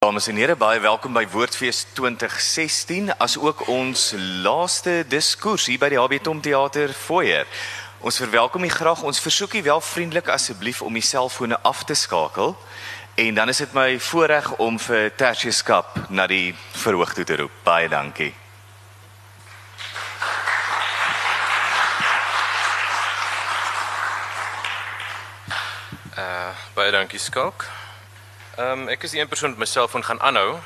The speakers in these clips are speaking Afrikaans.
Dames en here, baie welkom by Woordfees 2016 as ook ons laaste diskurs hier by die HB Tom Theater foyer. Ons verwelkom u graag. Ons versoek u wel vriendelik asseblief om u selfone af te skakel. En dan is dit my voorreg om vir Tertius Kap na die verhoog toe te roep. Baie dankie. Uh baie dankie Skalk. Ehm um, ek is die een persoon wat myself van gaan aanhou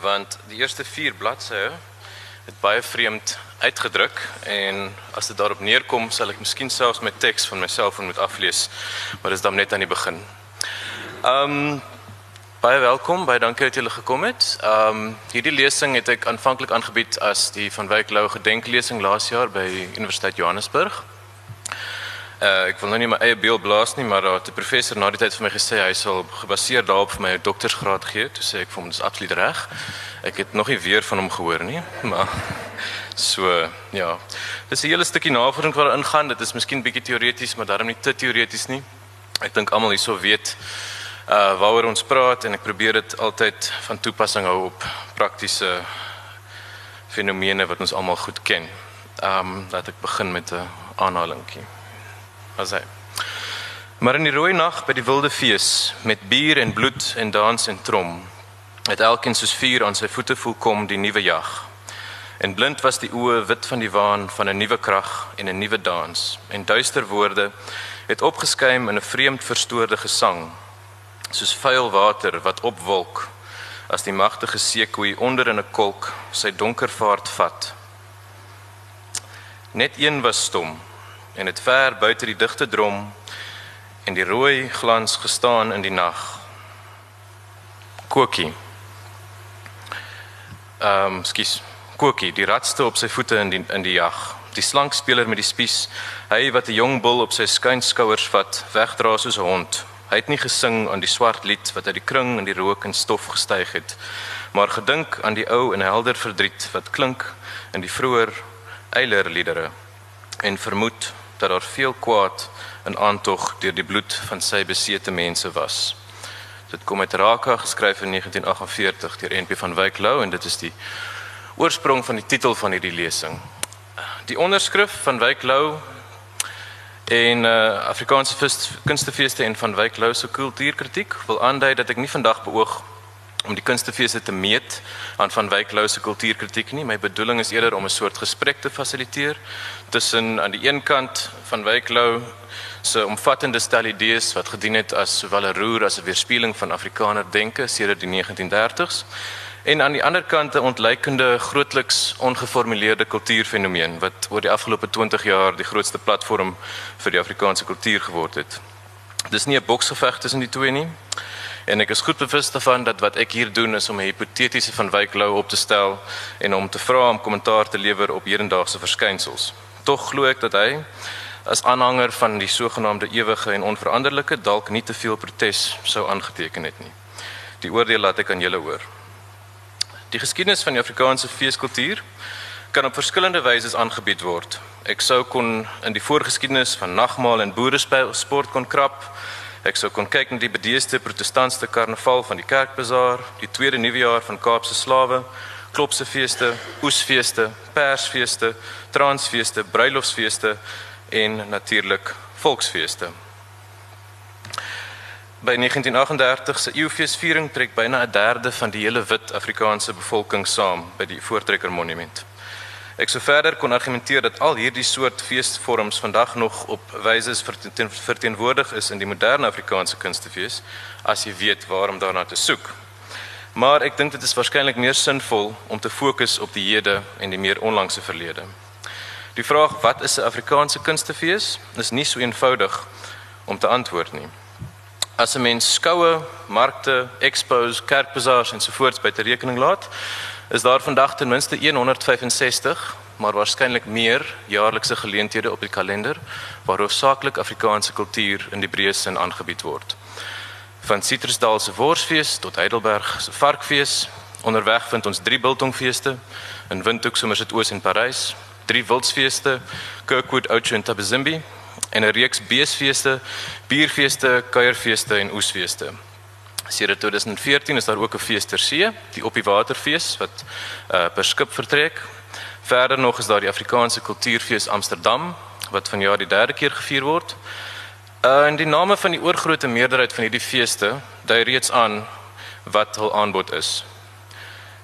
want die eerste 4 bladsye het baie vreemd uitgedruk en as dit daarop neerkom sal ek miskien selfs my teks van myself moet aflees maar dis dan net aan die begin. Ehm um, baie welkom, baie dankie dat julle gekom het. Ehm um, hierdie lesing het ek aanvanklik aangebied as die van Wyk Lou gedenklesing laas jaar by Universiteit Johannesburg. Uh, ek wil nou nie my eie beeld blaas nie, maar het 'n professor na die tyd vir my gesê hy sal gebaseer daarop vir my 'n doktorsgraad gee. Toe sê ek vir hom dis absoluut reg. Ek het nog nie weer van hom gehoor nie, maar so ja. Dis 'n hele stukkie navorsing wat daarin gaan. Dit is miskien bietjie teoreties, maar daarom nie te teoreties nie. Ek dink almal hierso weet uh waaroor ons praat en ek probeer dit altyd van toepassing hou op praktiese fenomene wat ons almal goed ken. Um, laat ek begin met 'n aanhalingkie was hy. Maar in die rooi nag by die wilde fees met bier en bloed en dans en trom het elkeen soos vuur aan sy voete voel kom die nuwe jag. En blind was die oë wit van die waan van 'n nuwe krag en 'n nuwe dans en duister woorde het opgeskuim in 'n vreemd verstoorde gesang soos vuil water wat opwolk as die magtige seekoei onder in 'n kolk sy donker vaart vat. Net een was stom en het ver buite die digte drom en die rooi glans gestaan in die nag. Kokie. Ehm, um, skus. Kokie, die ratste op sy voete in die in die jag. Die slank speler met die spies, hy wat 'n jong bul op sy skuinskouers vat, wegdra soos 'n hond. Hy het nie gesing aan die swart lied wat uit die kring in die rook en stof gestyg het, maar gedink aan die ou en helder verdriet wat klink in die vroeër eilerliedere en vermoed dat daar veel kwaad in aantog deur die bloed van sy besete mense was. Dit kom uit Raka geskryf in 1948 deur NP van Wyk Lou en dit is die oorsprong van die titel van hierdie lesing. Die onderskrif van Wyk Lou en uh, Afrikaanse kunstefeeste en van Wyk Lou se kultuurkritiek wil aandui dat ek nie vandag beoog om die kunstefeeste te meet aan van Wyk Lou se kultuurkritiek nie. My bedoeling is eerder om 'n soort gesprek te fasiliteer tussen aan die een kant van Wyk Lou se omvattende stel idees wat gedien het as sowel 'n roer as 'n weerspieëling van Afrikaner denke sedert die 1930s en aan die ander kant 'n ontleikende grootliks ongeformuleerde kultuurfenomeen wat oor die afgelope 20 jaar die grootste platform vir die Afrikaanse kultuur geword het. Dis nie 'n boksgeveg tussen die twee nie. En ek is goed bewus daarvan dat wat ek hier doen is om 'n hipotetiese van Wyk Lou op te stel en om te vra om kommentaar te lewer op hedendaagse verskynsels. Tog glo ek dat hy as aanhanger van die sogenaamde ewige en onveranderlike dalk nie te veel protes sou aangeteken het nie. Die oordeel laat ek aan julle oor. Die geskiedenis van die Afrikaanse feeskultuur kan op verskillende wyse aangebied word. Ek sou kon in die voorgeskiedenis van nagmaal en boeresport kon krap Ek sou kon kyk na die bedeesde protestantse karnaval van die Kerkbazaar, die tweede nuwejaar van Kaapse slawe, klopse feeste, oesfeeste, persfeeste, transfeeste, bruilofsfeeste en natuurlik volksfeeste. By 1938 se eeufeesviering trek byna 'n derde van die hele wit Afrikaanse bevolking saam by die Voortrekker Monument. Ek sou verder kon argumenteer dat al hierdie soort feesvorms vandag nog op wyses verteenwoordig is in die moderne Afrikaanse kunstefees as jy weet waarom daarna te soek. Maar ek dink dit is waarskynlik meer sinvol om te fokus op die hede en die meer onlangse verlede. Die vraag wat is 'n Afrikaanse kunstefees is nie so eenvoudig om te antwoord nie. As 'n mens skoue, markte, expos, kerkbazaars en so voorts by te rekening laat, is daar vandag ten minste 165, maar waarskynlik meer jaarlikse geleenthede op die kalender waar hoofsaaklik Afrikaanse kultuur in die breë sin aangebied word. Van Citrusdal se Worsfees tot Heidelberg se Varkfees, onderweg vind ons drie biltongfeeste in Windhoek, Somerset Oos en Parys, drie wildsfeeste, Kirkwood, Oudtshoorn en Tabazimbi en 'n reeks beesfeeste, bierfeeste, kuierfeeste en oesfeeste. Sedert 2014 is daar ook 'n fees ter see, die Op die Waterfees wat uh, per skip vertrek. Verder nog is daar die Afrikaanse Kultuurfees Amsterdam wat vanjaar die derde keer gevier word. Uh, en die name van die oorgrootste meerderheid van hierdie feeste dui reeds aan wat hul aanbod is.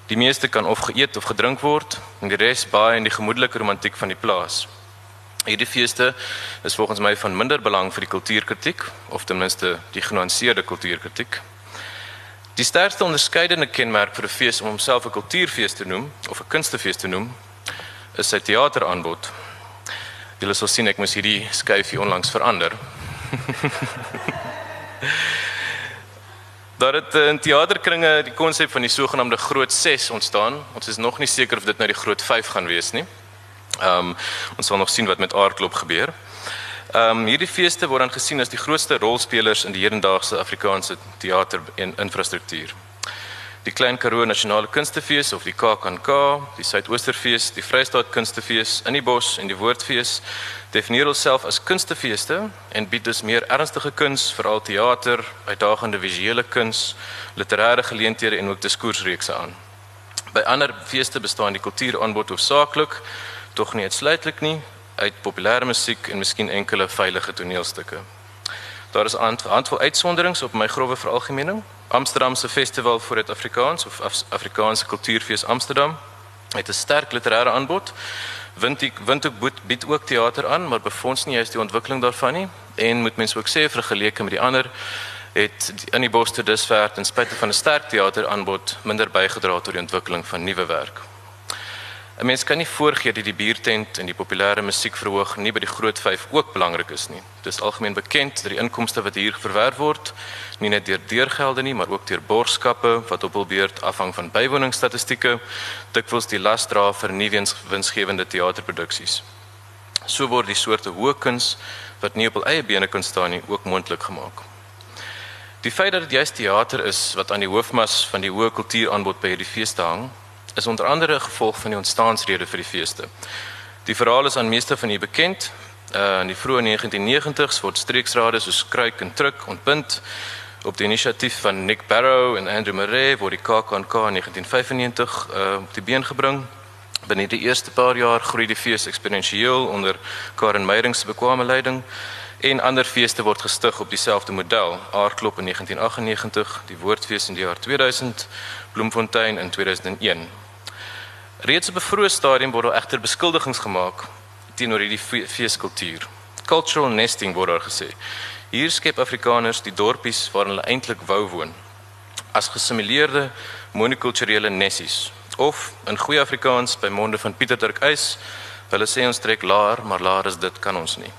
Die meeste kan of geëet of gedrink word en die res baie in die gemoedelike romantiek van die plaas. Hierdie feeste is volgens my van minder belang vir die kultuurkritiek of ten minste die genuanceerde kultuurkritiek. Die sterkste onderskeidende kenmerk vir 'n fees om homself 'n kultuurfees te noem of 'n kunstefees te noem, is sy teateraanbod. Julle sal sien ek moes hierdie skuifie onlangs verander. Daar het in teaterkringe die konsep van die sogenaamde groot 6 ontstaan. Ons is nog nie seker of dit nou die groot 5 gaan wees nie. Ehm um, ons sal nog sien wat met aardklop gebeur. Ehm um, hierdie feeste word dan gesien as die grootste rolspelers in die hedendaagse Afrikaanse teater en infrastruktuur. Die Klein Karoo Nasionale Kunstefees of die KAKNK, die Suidoosterfees, die Vrystaat Kunstefees in die Bos en die Woordfees definieer homself as kunstefeeste en bied dus meer ernstige kuns, veral teater, uitdagende visuele kuns, literêre geleenthede en ook diskoersreekse aan. By ander feeste bestaan die kultuuraanbod hoofsaaklik tog nie uitsluitlik nie uit populêre musiek en miskien enkele veilige toneelstukke. Daar is 'n aantal uitsonderings op my grove veralgemening. Amsterdam se festival vir dit Afrikaans of Af Afrikaanse Kultuurfees Amsterdam het 'n sterk literêre aanbod. Windhoek Windhoek bied ook teater aan, maar befonds nie juist die ontwikkeling daarvan nie en moet mens ook sê vergeleke met die ander het in die bos te dusver ten spyte van 'n sterk teateraanbod minder bygedra tot die ontwikkeling van nuwe werk. 'n Mens kan nie voorgee dat die biertent en die populêre musiekverhoog nie by die groot 5 ook belangrik is nie. Dit is algemeen bekend dat die inkomste wat hier verwerf word, nie net deur deurgelde nie, maar ook deur borgskappe wat op hul beurt afhang van bywoningsstatistieke, dikwels die las dra vir nie winsgewende teaterproduksies. So word die soorte hoë kuns wat nie op hul eie bene kan staan nie, ook moontlik gemaak. Die feit dat dit juist teater is wat aan die hoofmas van die hoë kultuuraanbod by hierdie feeste hang, is onder andere 'n gevolg van die ontstaansrede vir die feeste. Die verhaal is aan meeste van u bekend. Uh in die vroeë 1990s word streeksrade soos Kruik en Truk ontbind op die inisiatief van Nick Barrow en Andrew Murray word die KAKNK in 1995 uh op die been gebring. Binne die eerste paar jaar groei die fees eksponensieel onder Karen Meyering se bekwame leiding en ander feeste word gestig op dieselfde model. Aardklop in 1998, die Woordfees in die jaar 2000, Bloemfontein in 2001. Reeds op 'n vroeë stadium word daar egter beskuldigings gemaak teenoor hierdie feeskultuur. Cultural nesting word daar gesê. Hier skep Afrikaners die dorpies waar hulle eintlik wou woon as gesimuleerde monokulturele nessies of in goeie Afrikaans by monde van Pieter Dirk Uys, hulle sê ons trek laer, maar laer is dit kan ons nie.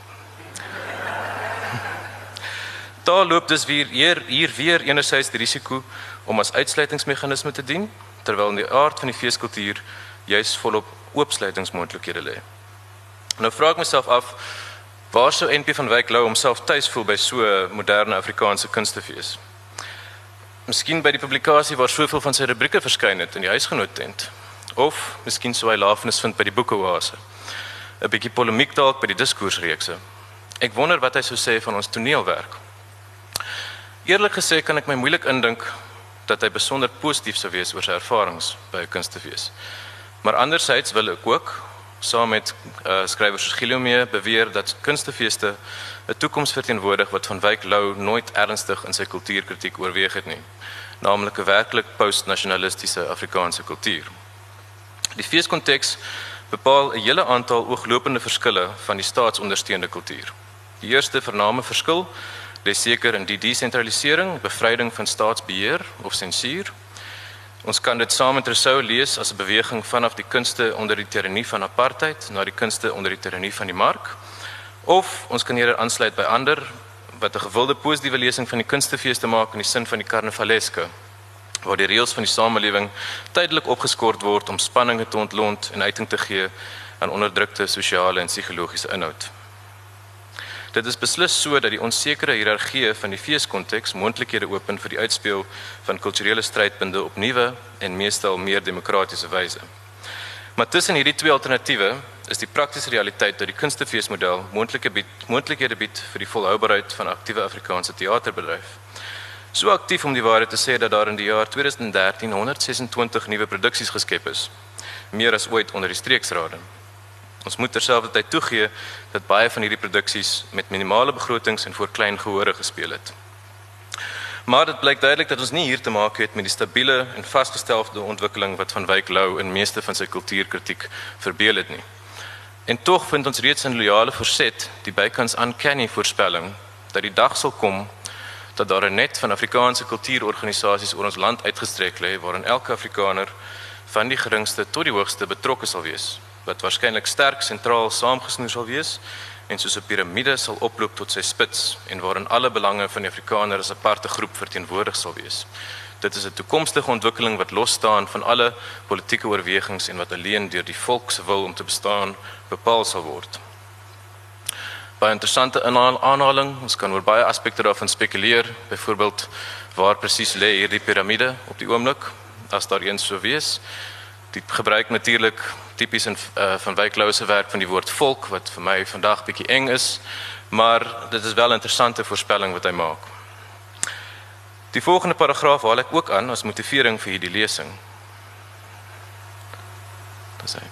Daar loop dus weer hier, hier weer enerzijds die risiko om as uitsluitingsmeganisme te dien terwyl in die aard van die feeskultuur juis volop oopsluitingsmoontlikhede lê. Nou vra ek myself af waar sou NP van Wyk Lou homself tuis voel by so 'n moderne Afrikaanse kunstefees? Miskien by die publikasie waar soveel van sy rubrieke verskyn het in die huisgenoot tent of miskien sou hy lafenis vind by die boekeoase. 'n Bietjie polemiek dalk by die diskoersreekse. Ek wonder wat hy sou sê van ons toneelwerk. Eerlik gesê kan ek my moeilik indink dat hy besonder positief sou wees oor sy ervarings by 'n kunstefees. Maar anderzijds wil ek ook saam met uh, skrywers soos Gilomee beweer dat kunstefeeste 'n toekoms verteenwoordig wat van Wyk Lou nooit ernstig in sy kultuurkritiek oorweeg het nie, naamlik 'n werklik postnasionalistiese Afrikaanse kultuur. Die feeskonteks bepaal 'n hele aantal ooglopende verskille van die staatsondersteunde kultuur. Die eerste vername verskil lê seker in die desentralisering, bevryding van staatsbeheer of sensuur Ons kan dit saam met Rousseau lees as 'n beweging vanaf die kunste onder die tirannie van apartheid na die kunste onder die tirannie van die mark. Of ons kan eerder aansluit by ander wat 'n gewilde positiewe lesing van die kunstefees te maak in die sin van die karnavaleske waar die reëls van die samelewing tydelik opgeskort word om spanninge te ontlont en uiting te gee aan onderdrukte sosiale en psigologiese inhoud. Dit is beslis so dat die onsekere hiërargie van die feeskonteks moontlikhede open vir die uitspeel van kulturele strydpunte op nuwe en meestal meer demokratiese wyse. Maar tussen hierdie twee alternatiewe is die praktiese realiteit dat die kunstefeesmodel moontlike bied moontlikhede bied vir die volhoubaarheid van aktiewe Afrikaanse teaterbedryf. So aktief om die waarheid te sê dat daar in die jaar 2013 126 nuwe produksies geskep is, meer as ooit onder die streeksrade. Ons moet terselfdertyd toegee dat baie van hierdie produksies met minimale begrotings en voor klein gehore gespeel het. Maar dit blyk duidelik dat ons nie hier te maak het met die stabiele en vasgestelde ontwikkeling wat van Wyk Lou in meeste van sy kultuurkritiek verbeel het nie. En tog vind ons reeds in loyale verset die bykans uncanny voorspelling dat die dag sal kom dat daar 'n net van Afrikaanse kultuurorganisasies oor ons land uitgestrek lê waarin elke Afrikaner van die geringste tot die hoogste betrokke sal wees wat waarskynlik sterk sentraal saamgesnoer sal wees en soos 'n piramide sal oploop tot sy spits en waarin alle belange van die Afrikaner as 'n aparte groep verteenwoordig sal wees. Dit is 'n toekomstige ontwikkeling wat los staan van alle politieke oorwegings en wat alleen deur die volk se wil om te bestaan bepaal sal word. Baie interessante aanhaling, ons kan oor baie aspekte daarvan spekuleer, byvoorbeeld waar presies lê hierdie piramide op die oomblik as daar een sou wees. Die gebruik natuurlik tipies in uh, van Wyklou se werk van die woord volk wat vir my vandag bietjie eng is, maar dit is wel 'n interessante voorspelling wat hy maak. Die volgende paragraaf haal ek ook aan as motivering vir hierdie lesing. Dis hy.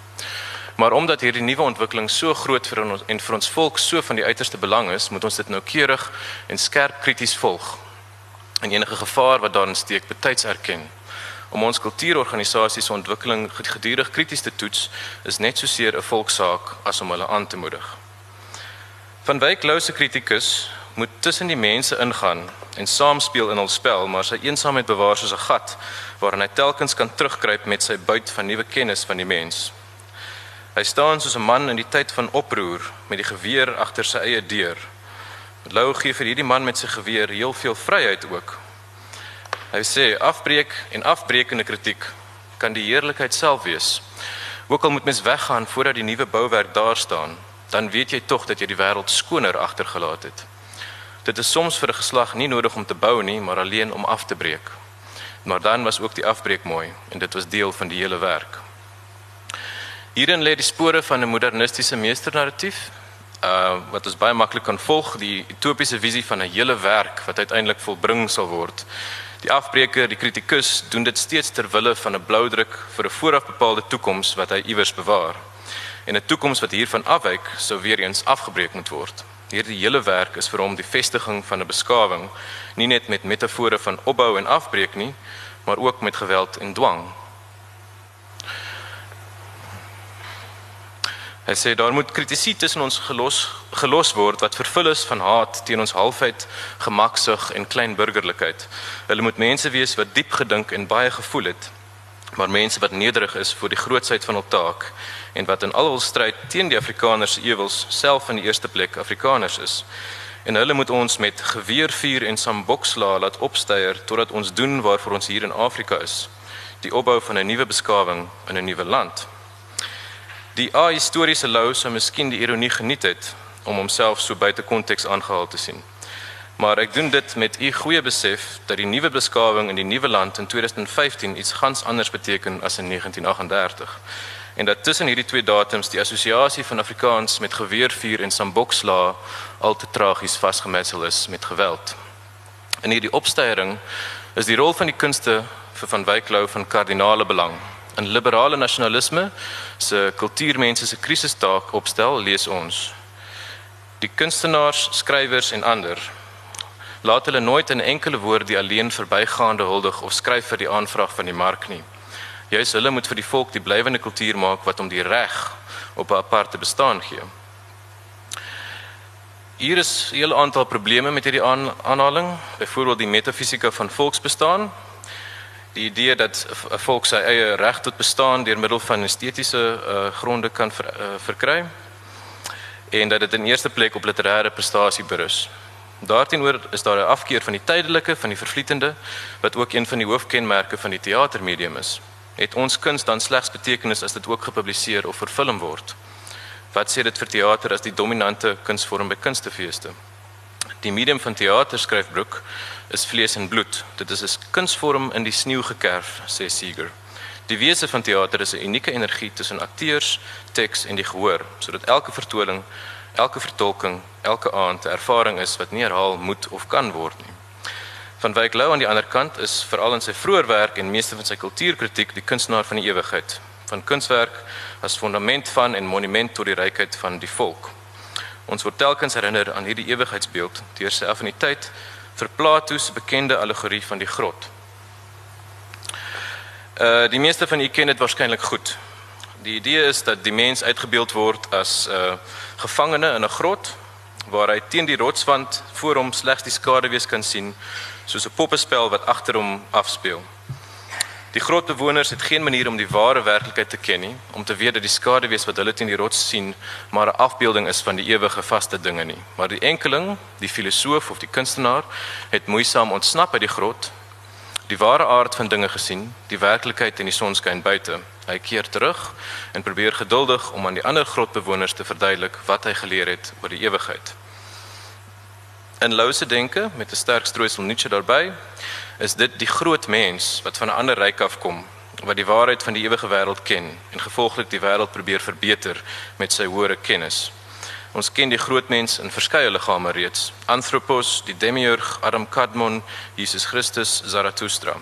Maar omdat hierdie nuwe ontwikkeling so groot vir ons en vir ons volk so van die uiterste belang is, moet ons dit noukeurig en skerp krities volg. En enige gevaar wat daarin steek, betyds erken om ons kultuurorganisasies se ontwikkeling gedurig krities te toets is net soseer 'n volksaak as om hulle aan te moedig. Van Wyk Lou se kritikus moet tussen die mense ingaan en saamspeel in hul spel, maar sy eensaamheid bewaar soos 'n gat waarin hy telkens kan terugkruip met sy buit van nuwe kennis van die mens. Hy staan soos 'n man in die tyd van oproer met die geweer agter sy eie deur. Lou gee vir hierdie man met sy geweer heel veel vryheid ook Hy sê afbreek en afbreekende kritiek kan die heerlikheid self wees. Ook al moet mens weggaan voordat die nuwe bouwerk daar staan, dan weet jy tog dat jy die wêreld skoner agtergelaat het. Dit is soms vir 'n geslag nie nodig om te bou nie, maar alleen om af te breek. Maar dan was ook die afbreek mooi en dit was deel van die hele werk. Hierin lê die spore van 'n modernistiese meesternarratief, uh wat ons baie maklik kan volg, die utopiese visie van 'n hele werk wat uiteindelik volbring sal word. Die afbreker, die kritikus, doen dit steeds ter wille van 'n blou druk vir 'n vooraf bepaalde toekoms wat hy iewers bewaar. En 'n toekoms wat hiervan afwyk, sou weer eens afgebreek moet word. Hierdie hele werk is vir hom die vestiging van 'n beskawing, nie net met metafore van opbou en afbreek nie, maar ook met geweld en dwang. Hy sê daar moet kritisie tussen ons gelos gelos word wat vervul is van haat teen ons halfheid, gemaksug en klein burgerlikheid. Hulle moet mense wees wat diep gedink en baie gevoel het, maar mense wat nederig is voor die grootsheid van hul taak en wat in al hul stryd teen die Afrikaners se ewels self in die eerste plek Afrikaners is. En hulle moet ons met geweervuur en samboksla laat opsteier totdat ons doen waarvoor ons hier in Afrika is, die opbou van 'n nuwe beskawing in 'n nuwe land. Die ahistoriese Lou sou miskien die ironie geniet het om homself so buite konteks aangehaal te sien. Maar ek doen dit met u goeie besef dat die nuwe beskawing in die nuwe land in 2015 iets gans anders beteken as in 1938 en dat tussen hierdie twee datums die assosiasie van Afrikaans met geweervuur en samboksla al te tragies vasgemetsel is met geweld. In hierdie opsteiering is die rol van die kunste vir van Wyk Lou van kardinale belang. In liberale nasionalisme se kultuurmense se krisistaak opstel, lees ons. Die kunstenaars, skrywers en ander laat hulle nooit in enkele woord die alleen verbygaande huldig of skryf vir die aanvraag van die mark nie. Juist hulle moet vir die volk die blywende kultuur maak wat om die reg op 'n aparte bestaan gee. Hier is 'n hele aantal probleme met hierdie aanhaling, byvoorbeeld die metafisika van volksbestaan die idee dat 'n volk sy eie reg tot bestaan deur middel van estetiese uh, gronde kan ver, uh, verkry en dat dit in eerste plek op literêre prestasie berus. Daarteenoor is daar 'n afkeer van die tydelike, van die vervlietende wat ook een van die hoofkenmerke van die teatermedium is. Het ons kuns dan slegs betekenis as dit ook gepubliseer of vervilm word? Wat sê dit vir teater as die dominante kunsvorm by kunstefeeste? Die medium van teater skryf Brook is vlees en bloed. Dit is 'n kunsvorm in die sneeu gekerf, sê Seeger. Die wese van teater is 'n unieke energie tussen akteurs, teks en die gehoor, sodat elke vertoning, elke vertolking, elke aand 'n ervaring is wat nie herhaal moet of kan word nie. Van Wyk Lou aan die ander kant is veral in sy vroeë werk en meeste van sy kultuurkritiek die kunstenaar van die ewigheid, van kunswerk as fondament van en monument tot die rykheid van die volk. Ons word telkens herinner aan hierdie ewigheidsbeeld deur sy affiniteit vir Plato se bekende allegorie van die grot. Uh die meeste van u ken dit waarskynlik goed. Die idee is dat die mens uitgebeeld word as 'n uh, gevangene in 'n grot waar hy teen die rotswand voor hom slegs die skaduwees kan sien soos 'n poppespel wat agter hom afspeel. Die grotbewoners het geen manier om die ware werklikheid te ken nie, om te weet dat die skaduwees wat hulle teen die rots sien, maar 'n afbeelding is van die ewige vaste dinge nie. Maar die enkeling, die filosoof of die kunstenaar, het moeisaam ontsnap uit die grot, die ware aard van dinge gesien, die werklikheid in die sonskyn buite. Hy keer terug en probeer geduldig om aan die ander grotbewoners te verduidelik wat hy geleer het oor die ewigheid. In Lose denke met 'n sterk stroosel Nietzsche daarbey, is dit die groot mens wat van 'n ander ryk afkom wat die waarheid van die ewige wêreld ken en gevolglik die wêreld probeer verbeter met sy hoëre kennis. Ons ken die groot mens in verskeie liggame reeds. Anthropos, die demiurg, Adam Kadmon, Jesus Christus, Zarathustra.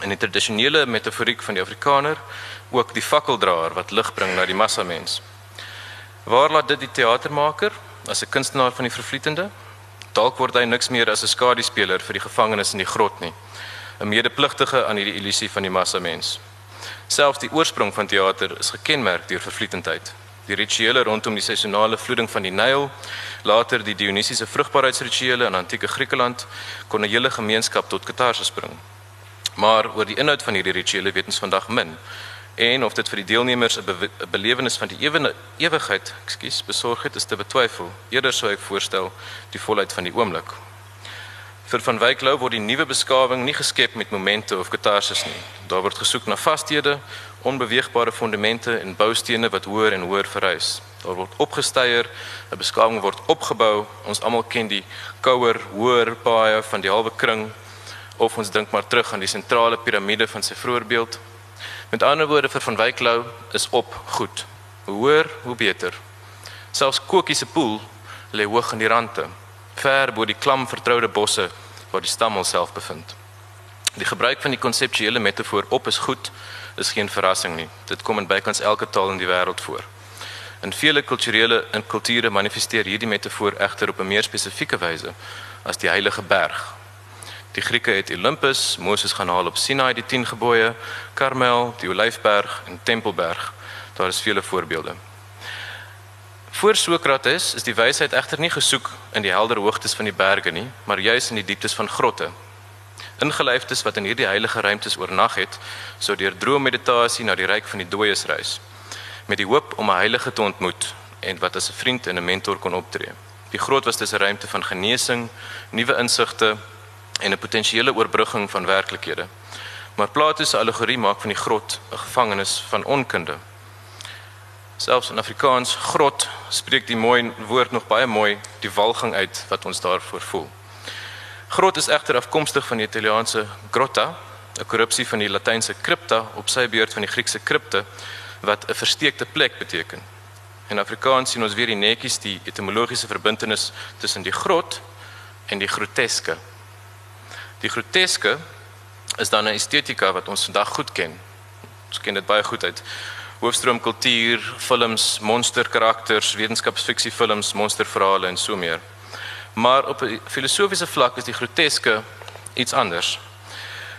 In die tradisionele metaforiek van die Afrikaner, ook die fakkeldraer wat lig bring na die massa mens. Waar laat dit die teatermaker as 'n kunstenaar van die vervlietende? Dalk word hy niks meer as 'n skaduspeler vir die gevangenes in die grot nie. 'n Medepligtige aan hierdie illusie van die massa mens. Selfs die oorsprong van teater is gekenmerk deur vervlietendheid. Die rituele rondom die seisonale vloeding van die Nyl, later die Dionisiese vrugbaarheidsrituele in antieke Griekeland kon 'n hele gemeenskap tot katarsis bring. Maar oor die inhoud van hierdie rituele weet ons vandag min en of dit vir die deelnemers 'n be belewenis van die ewe ewigheid, ekskuus, besorg het is te betwyfel. Eerder sou ek voorstel die volheid van die oomblik. Vir van Wyk Lou word die nuwe beskawing nie geskep met momente of katarsis nie. Daar word gesoek na vasthede, onbeweegbare fondamente en boustene wat hoër en hoër verrys. Daar word opgesteier, 'n beskawing word opgebou. Ons almal ken die kouer, hoër paaie van die halwe kring of ons dink maar terug aan die sentrale piramide van sy voorbeeld Met ander woorde vir van Wyk Lou is op goed. Hoe hoër, hoe beter. Selfs Kokkie se poel lê hoog in die rande, ver bo die klam vertroude bosse waar die stam homself bevind. Die gebruik van die konseptuele metafoor op is goed is geen verrassing nie. Dit kom in bykans elke taal in die wêreld voor. In vele kulturele en kulture manifesteer hierdie metafoor egter op 'n meer spesifieke wyse as die heilige berg Die Grieke het Olympus, Moses gaan haal op Sinai die 10 gebooie, Karmel, die Olyfberg en Tempelberg. Daar is vele voorbeelde. Voor Sokrates is die wysheid egter nie gesoek in die helder hoogtes van die berge nie, maar juis in die dieptes van grotte. Ingelyfdes wat in hierdie heilige ruimtes oornag het, sou deur droommeditasie na die ryk van die dooies reis met die hoop om 'n heilige te ontmoet en wat as 'n vriend en 'n mentor kon optree. Die grot was dus 'n ruimte van genesing, nuwe insigte en 'n potensiële oorbrugging van werklikhede. Maar Plato se allegorie maak van die grot 'n gevangenis van onkunde. Selfs in Afrikaans grot spreek die mooi woord nog baie mooi die walging uit wat ons daarvoor voel. Grot is egter afkomstig van die Italiaanse grotta, 'n korrupsie van die Latynse crypta op sy beurt van die Griekse krypte wat 'n versteekte plek beteken. In Afrikaans sien ons weer die netjies die etimologiese verbintenis tussen die grot en die groteske. Die groteske is dan 'n estetika wat ons vandag goed ken. Ons ken dit baie goed uit hoofstroom kultuur, films, monsterkarakters, wetenskapsfiksie films, monsterverhale en so meer. Maar op 'n filosofiese vlak is die groteske iets anders.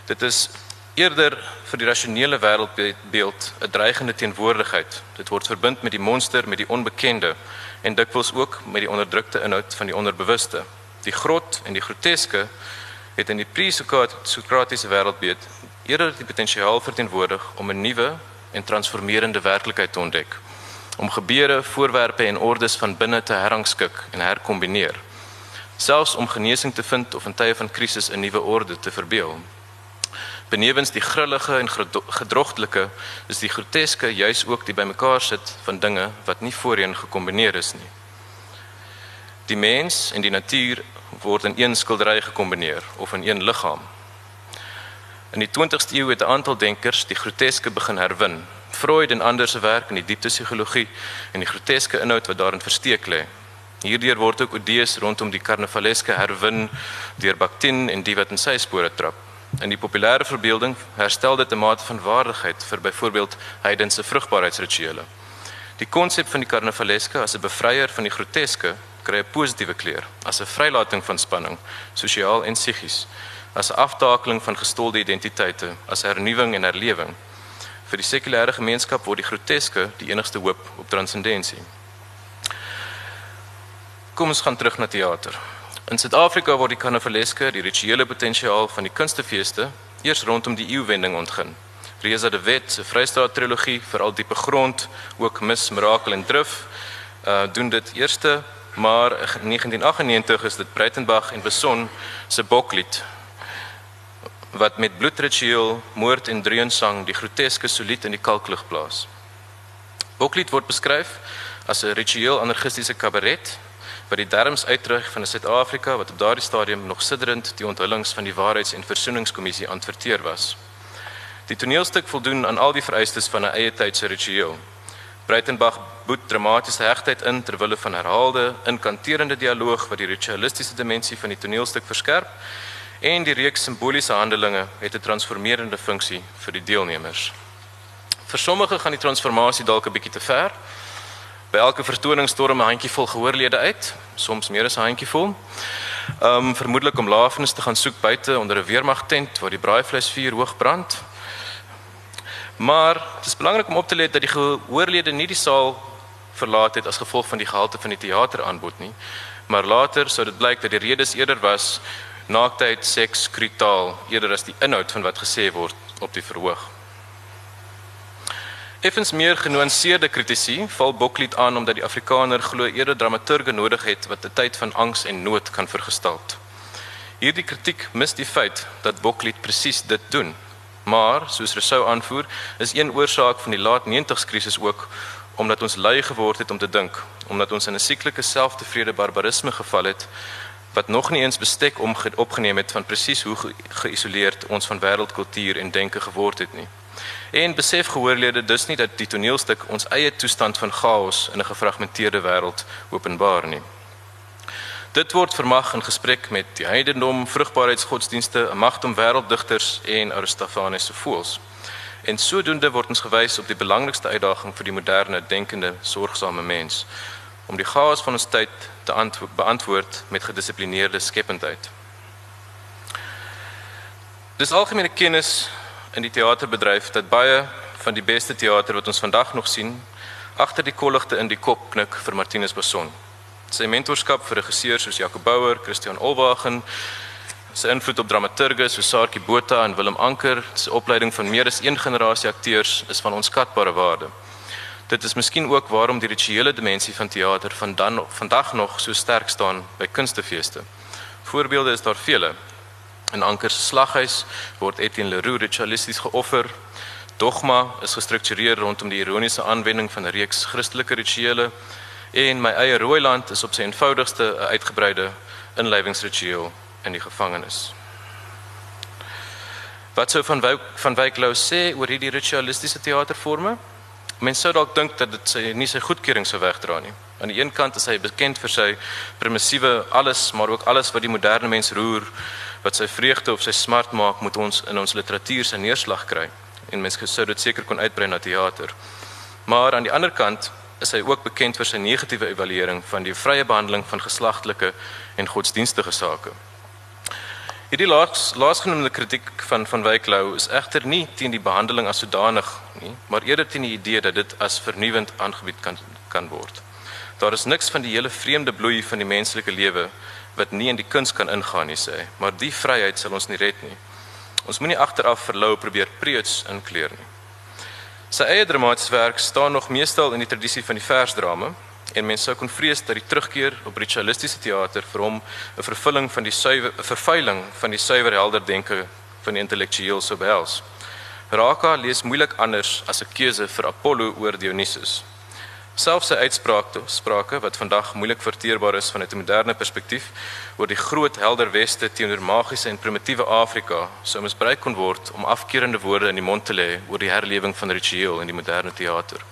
Dit is eerder vir die rasionele wêreldbeeld 'n dreigende teenwoordigheid. Dit word verbind met die monster, met die onbekende en dikwels ook met die onderdrukte inhoud van die onderbewuste. Die grot en die groteske het in die pre-Sokratiese wêreldbeeld eerder die potensiaal verteenwoordig om 'n nuwe en transformerende werklikheid te ontdek, om gebeure, voorwerpe en ordes van binne te herrangskik en herkombineer, selfs om genesing te vind of in tye van krisis 'n nuwe orde te verbeel. Benewens die grillige en gedrogtelike is die groteske juis ook die bymekaar sit van dinge wat nie voorheen gekombineer is nie. Die mens en die natuur word in een skildery gekombineer of in een liggaam. In die 20ste eeu het 'n aantal denkers die groteske begin herwin. Freud en ander se werk in die diepte psigologie en die groteske inhoud wat daarin versteek lê. Hierdeur word ook Odeus rondom die karnavaleske herwin deur Bakhtin en die wat in sy spore trap. In die populêre verbeelding herstel dit 'n mate van waardigheid vir byvoorbeeld heidense vrugbaarheidsrituele. Die konsep van die karnavaleske as 'n bevryer van die groteske kry 'n positiewe kleur, as 'n vrylating van spanning, sosiaal en psigies, as 'n aftakeling van gestolde identiteite, as hernuwing en herlewing. Vir die sekulêre gemeenskap word die groteske die enigste hoop op transcendensie. Kom ons gaan terug na teater. In Suid-Afrika word die karnavaleske, die rituele potensiaal van die kunstefeeste, eers rondom die eeuwending ontgin. Reza de Wet se Vrystaat trilogie, veral diepe grond, ook Mis, Mirakel en Drif, uh doen dit eerste, maar in 1998 is dit Breitenberg en Beson se Boklied wat met bloedritueel, moord en dreunsang die groteske solied in die kalklig plaas. Boklied word beskryf as 'n ritueel anarchistiese kabaret wat die derms uitdruk van 'n Suid-Afrika wat op daardie stadium nog sidderend die onthullings van die Waarheids- en Versoeningskommissie aanverteer was. Die toneelstuk voldoen aan al die vereistes van 'n eie tydse ritueel. Breitenberg boet dramatiese hegtheid in ter wille van herhaalde, inkanterende dialoog wat die ritualistiese dimensie van die toneelstuk verskerp en die reeks simboliese handelinge het 'n transformerende funksie vir die deelnemers. Vir sommige gaan die transformasie dalk 'n bietjie te ver. By elke vertoning storm 'n handjievol gehoorlede uit, soms meer as 'n handjievol. Ehm um, vermoedelik om lafenis te gaan soek buite onder 'n weermagtent waar die braaivleisvuur hoog brand. Maar dit is belangrik om op te let dat die gehoorlede nie die saal verlaat het as gevolg van die gehalte van die teateraanbod nie, maar later sou dit blyk dat die redes eerder was naaktheid, seks, kritaal eerder as die inhoud van wat gesê word op die verhoog. Effens meer genuanceerde kritisie val Boklied aan omdat die Afrikaner glo eerder dramaturge nodig het wat 'n tyd van angs en nood kan vergestaal. Hierdie kritiek mis die feit dat Boklied presies dit doen. Maar soos Rousseau aanvoer, is een oorsaak van die laat 90s krisis ook omdat ons lui geword het om te dink, omdat ons in 'n sieklike selftevrede barbarisme geval het wat nog nie eens bestek om opgeneem het van presies hoe geïsoleerd ons van wêreldkultuur en denke geword het nie. En besef gehoorlede dus nie dat die toneelstuk ons eie toestand van chaos in 'n gefragmenteerde wêreld openbaar nie. Dit word vermag in gesprek met die heidendom, vrugbaarheidsgodsdienste, 'n magdom wêrelddigters en Aristophanes se voels. En sodoende word ons gewys op die belangrikste uitdaging vir die moderne denkende, sorgsame mens om die chaos van ons tyd te beantwoord met gedissiplineerde skependheid. Dis algemene kennis in die teaterbedryf dat baie van die beste teater wat ons vandag nog sien, agter die kolligte in die kop knik vir Martinus Beson. Sy mentorskap vir regisseurs soos Jacob Bouwer, Christian Olwagen, sy invloed op dramaturge soos Saartjie Botha en Willem Anker, sy opleiding van meer as een generasie akteurs is van onskatbare waarde. Dit is miskien ook waarom die rituele dimensie van teater van dan vandag nog so sterk staan by kunstefeeste. Voorbeelde is daar vele. In Anker se slaghuis word Etienne Leroux ritualisties geoffer. Dogma is gestruktureer rondom die ironiese aanwending van 'n reeks Christelike rituele en my eie Rooiland is op sy eenvoudigste 'n uitgebreide inlywingsritueel in die gevangenis. Wat sou van Wyk, van Wyk Lou sê oor hierdie ritualistiese teaterforme? Mense sou dalk dink dat dit sy nie sy goedkeuring sou wegdra nie. Aan die een kant is hy bekend vir sy primissiewe alles, maar ook alles wat die moderne mens roer, wat sy vreugde of sy smart maak, moet ons in ons literatuur se neerslag kry. En mense sou dit seker kon uitbrei na teater. Maar aan die ander kant is hy ook bekend vir sy negatiewe evaluering van die vrye behandeling van geslagtelike en godsdienstige sake. Hierdie laas laasgenoemde kritiek van van Wyk Lou is egter nie teen die behandeling as sodanig nie, maar eerder teen die idee dat dit as vernuwend aangebied kan kan word. Daar is niks van die hele vreemde bloei van die menslike lewe wat nie in die kuns kan ingaan nie sê, maar die vryheid sal ons nie red nie. Ons moenie agteraf verlou probeer preuts inkleer nie. Sy eie dramatiese werk staan nog meestal in die tradisie van die versdrama en mense sou kon vrees dat die terugkeer op ritualistiese teater vir hom 'n vervulling van die suiwer vervuiling van die suiwer helder denke van die intellektueel sou behels. Raka lees moeilik anders as 'n keuse vir Apollo oor Dionysus. Selfs sy uitsprake sprake wat vandag moeilik verteerbaar is vanuit 'n moderne perspektief oor die groot helder weste teenoor magiese en primitiewe Afrika sou misbruik kon word om afkeurende woorde in die mond te lê oor die herlewing van ritueel in die moderne teater.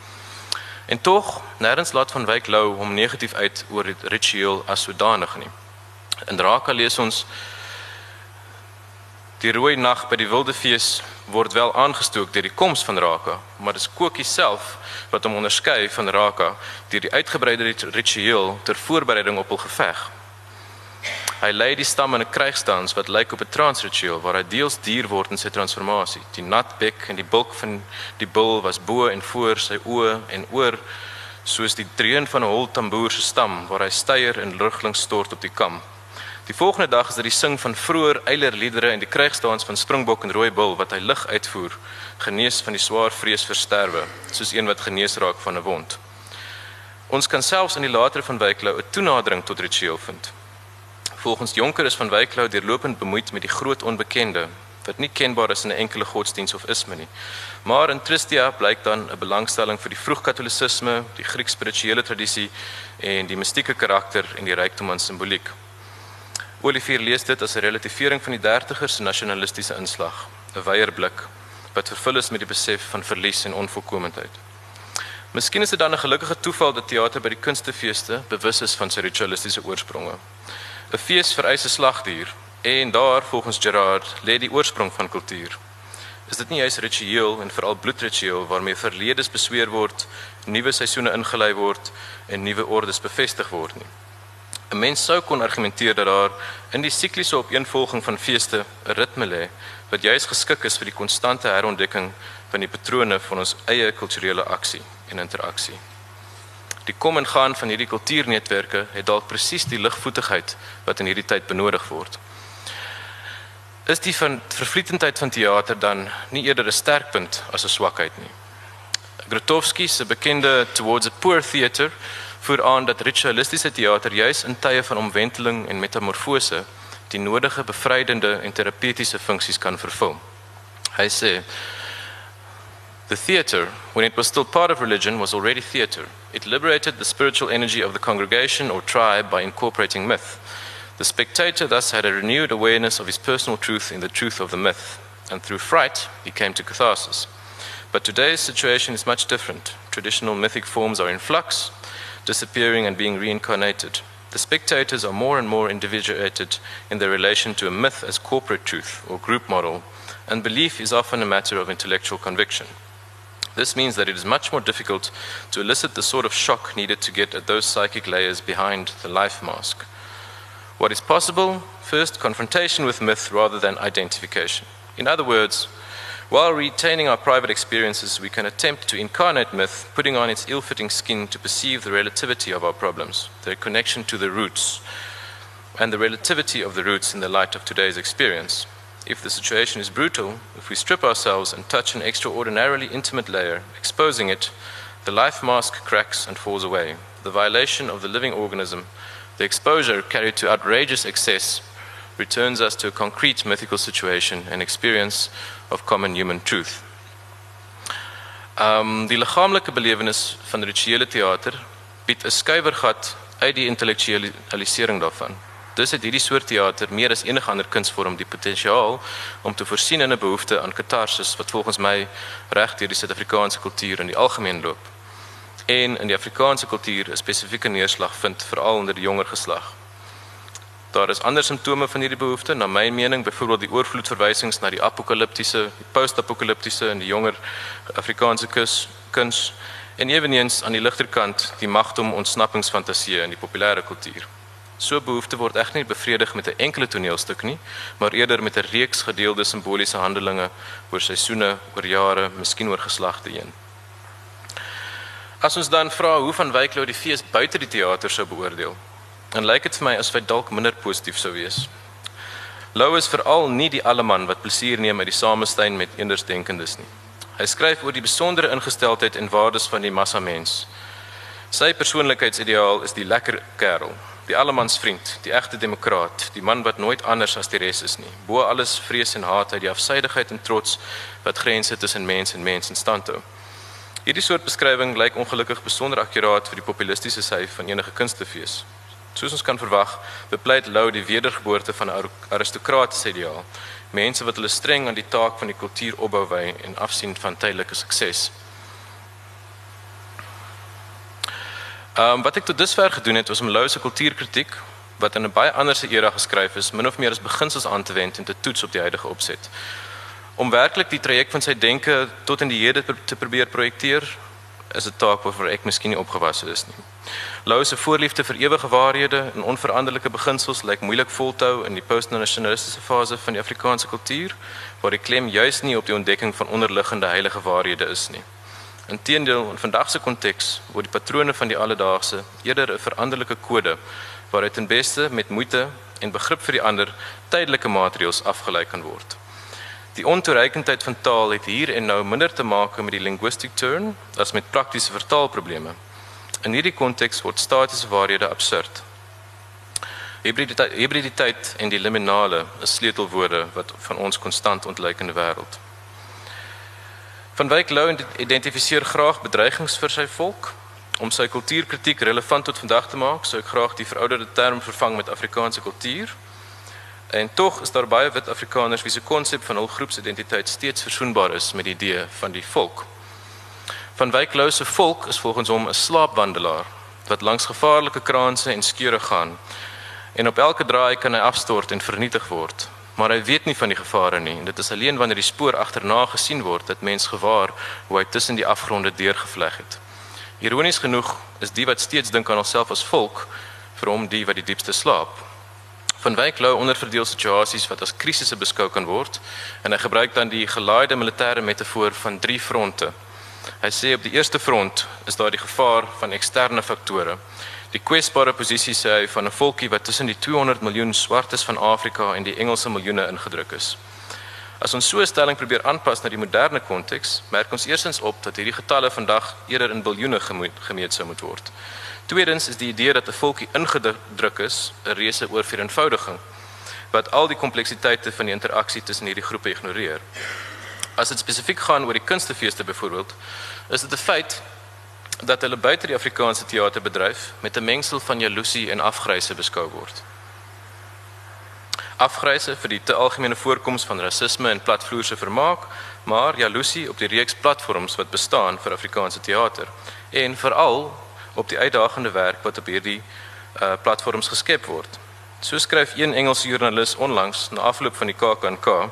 En tog, nêrens laat van Wyk Lou hom negatief uit oor die ritueel as sodanig nie. In Draka lees ons die rooi nag by die wilde fees word wel aangestook deur die koms van Raka, maar dis Kokie self wat hom onderskei van Raka deur die uitgebreide ritueel ter voorbereiding op hul geveg. Hy lei die stam in 'n krygsdans wat lyk op 'n transritueel waar hy deels dier word in sy transformasie. Die nat bek en die bulk van die bul was bo en voor sy oë en oor soos die dreun van 'n hol tamboer se stam waar hy steier en rugling stort op die kam. Die volgende dag is dit die sing van vroeër eilerliedere en die krygsdans van springbok en rooi bul wat hy lig uitvoer, genees van die swaar vrees vir sterwe, soos een wat genees raak van 'n wond. Ons kan selfs in die latere van Wyklou 'n toenadering tot ritueel vind. Volgens Jonker is van Wyklou deurlopend bemoeid met die groot onbekende wat nie kenbaar is in 'n enkele godsdiens of isme nie. Maar in Tristia blyk dan 'n belangstelling vir die vroegkatolisisme, die Grieks spirituele tradisie en die mistieke karakter en die rykdom aan simboliek. Olivier lees dit as 'n relativering van die dertigers se nasionalistiese inslag, 'n weier blik wat vervul is met die besef van verlies en onvolkomendheid. Miskien is dit dan 'n gelukkige toeval dat teater by die kunstefeeste bewus is van sy ritualistiese oorspronge. 'n Fees vereis 'n slagdier en daar volgens Gerard lê die oorsprong van kultuur. Is dit nie juis ritueel en veral bloedritueel waarmee verledes besweer word, nuwe seisoene ingelei word en nuwe ordes bevestig word nie? 'n Mens sou kon argumenteer dat daar in die sikliese opeenvolging van feeste 'n ritme lê wat juis geskik is vir die konstante herontdekking van die patrone van ons eie kulturele aksie en interaksie. Die kom en gaan van hierdie kultuurnetwerke het dalk presies die ligvoetigheid wat in hierdie tyd benodig word. Is die van vervlietendheid van teater dan nie eerder 'n sterkpunt as 'n swakheid nie? Grotowski se bekende Towards a Poor Theater voer aan dat ritualistiese teater juis in tye van omwenteling en metamorfose die nodige bevrydende en terapeutiese funksies kan vervul. Hy sê The theater, when it was still part of religion, was already theater. It liberated the spiritual energy of the congregation or tribe by incorporating myth. The spectator thus had a renewed awareness of his personal truth in the truth of the myth, and through fright, he came to catharsis. But today's situation is much different. Traditional mythic forms are in flux, disappearing and being reincarnated. The spectators are more and more individuated in their relation to a myth as corporate truth or group model, and belief is often a matter of intellectual conviction. This means that it is much more difficult to elicit the sort of shock needed to get at those psychic layers behind the life mask. What is possible? First, confrontation with myth rather than identification. In other words, while retaining our private experiences, we can attempt to incarnate myth, putting on its ill fitting skin to perceive the relativity of our problems, their connection to the roots, and the relativity of the roots in the light of today's experience. If the situation is brutal, if we strip ourselves and touch an extraordinarily intimate layer, exposing it, the life mask cracks and falls away. The violation of the living organism, the exposure carried to outrageous excess, returns us to a concrete mythical situation and experience of common human truth. Um die liggaamlike belewenis van rituele teater bied 'n skuiwergat uit die intellektualisering daarvan. Dis het hierdie soort teater meer as enige ander kunsvorm die potensiaal om te voorsien in 'n behoefte aan katarsis wat volgens my reg deur die Suid-Afrikaanse kultuur in die algemeen loop. En in die Afrikaanse kultuur 'n spesifieke neerslag vind veral onder die jonger geslag. Daar is ander simptome van hierdie behoefte, na my mening, byvoorbeeld die oorvloed verwysings na die apokaliptiese, die post-apokaliptiese en die jonger Afrikaanse kus, kuns en eweneens aan die ligterkant die magdom ontsnappingsfantasieë in die populêre kultuur. So behoefte word egter nie bevredig met 'n enkele toneelstuk nie, maar eerder met 'n reeks gedeelde simboliese handelinge oor seisoene, oor jare, miskien oor geslagte heen. As ons dan vra hoe van Wyklou die fees buite die teater sou beoordeel, En lyk dit vir my asof hy dalk minder positief sou wees. Lou is veral nie die alleman wat plesier neem uit die samestein met andersdenkendes nie. Hy skryf oor die besondere ingesteldheid en waardes van die massa mens. Sy persoonlikheidsideaal is die lekker kerel, die allemans vriend, die egte demokraat, die man wat nooit anders as die res is nie. Bo alles vrees en haat uit die afsydigheid en trots wat grense tussen mens en mens in stand hou. Hierdie soort beskrywing lyk ongelukkig besonder akkuraat vir die populistiese sy van enige kunstefees. Soos ons kan verwag, bepleit Lou die wedergeboorte van 'n aristokratiese ideaal, mense wat hulle streng aan die taak van die kultuur opbou wy en afsien van tydelike sukses. Ehm um, wat ek tot dusver gedoen het was om Lou se kultuurkritiek wat in 'n baie ander se era geskryf is, min of meer as beginsels aan te wend en te toets op die huidige opset. Om werklik die traject van sy denke tot in die hede te probeer projekteer, is 'n taak waarvoor ek miskien nie opgewasse is nie. Lou se voorliefde vir ewige waarhede en onveranderlike beginsels lyk moeilik vol te hou in die postnasionalistiese fase van die Afrikaanse kultuur, waar die klem juis nie op die ontdekking van onderliggende heilige waarhede is nie. Inteendeel, in vandag se konteks word die patrone van die alledaagse eerder 'n veranderlike kode waaruit ten beste met moeite en begrip vir die ander tydelike maatreëls afgelei kan word. Die ontoereikendheid van taal het hier en nou minder te maak met die linguistic turn as met praktiese vertaalprobleme. In hierdie konteks word statiese waarhede absurd. Hybriditeit, hybriditeit en die liminale is sleutelwoorde wat van ons konstant die wêreld. Van Wyk Lou identifiseer graag bedreigings vir sy volk. Om sy kultuurkritiek relevant tot vandag te maak, sou ek graag die verouderde term vervang met Afrikaanse kultuur. En tog is daar baie wit Afrikaners wie se konsep van hul groepsidentiteit steeds versoenbaar is met die idee van die volk. Van Wyk Lou se volk is volgens hom 'n slaapwandelaar wat langs gevaarlike kraanse en skeure gaan en op elke draai kan hy afstort en vernietig word maar hy weet nie van die gevare nie en dit is alleen wanneer die spoor agterna gesien word dat mens gewaar hoe hy tussen die afgronde deurgevleg het. Ironies genoeg is die wat steeds dink aan homself as volk vir hom die wat die diepste slaap. Van Wyk lou onderverdeel situasies wat as krisisse beskou kan word en hy gebruik dan die gelaaide militêre metafoor van drie fronte. Hy sê op die eerste front is daar die gevaar van eksterne faktore die kwesbare posisie sê hy van 'n volkie wat tussen die 200 miljoen swartes van Afrika en die Engelse miljoene ingedruk is. As ons so 'n stelling probeer aanpas na die moderne konteks, merk ons eersins op dat hierdie getalle vandag eerder in biljoene gemeet sou moet word. Tweedens is die idee dat 'n volkie ingedruk is 'n reuse oorvereenvoudiging wat al die kompleksiteite van die interaksie tussen hierdie groepe ignoreer. As dit spesifiek gaan oor die kunstefeeste byvoorbeeld, is dit 'n feit dat hulle buite die Afrikaanse teaterbedryf met 'n mengsel van jaloesie en afgryse beskou word. Afgryse vir die te algemene voorkoms van rasisme en platvloerse vermaak, maar jaloesie op die reeks platforms wat bestaan vir Afrikaanse teater en veral op die uitdagende werk wat op hierdie uh, platforms geskep word. So skryf een Engelse joernalis onlangs na afloop van die KAK&K,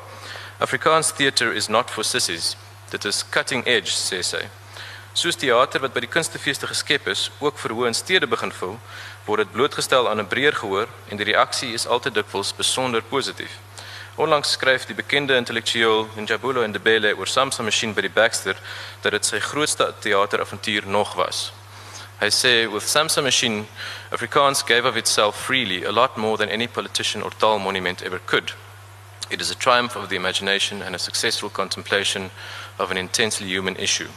Afrikaans theater is not for sissies. Dit is cutting edge, sê sy. Soos teater wat by die kunstefeeste geskep is, ook vir hoë in stede begin voel, word dit blootgestel aan 'n breër gehoor en die reaksie is altyd dikwels besonder positief. Onlangs skryf die bekende intellektueel Njabulo Ndebele oor Samsa Machine by die Baxter dat dit sy grootste teateravontuur nog was. Hy sê with Samsa Machine, Afrikaans gave of itself freely a lot more than any politician or tall monument ever could. It is a triumph of the imagination and a successful contemplation of an intensely human issue.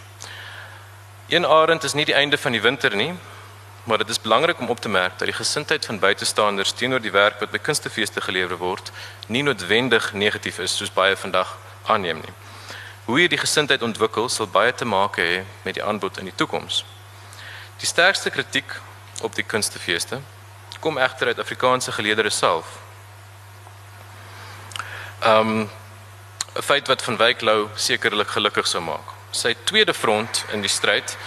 Een arend is nie die einde van die winter nie, maar dit is belangrik om op te merk dat die gesindheid van buitestanders teenoor die werk wat by kunstefeeste gelewer word, nie noodwendig negatief is soos baie vandag aanneem nie. Hoe hierdie gesindheid ontwikkel sal baie te maak hê met die aanbod in die toekoms. Die sterkste kritiek op die kunstefeeste kom egter uit Afrikaanse geleerdere self. Ehm um, 'n feit wat van Wyk Lou sekerlik gelukkig sou maak sy tweede front in die stryd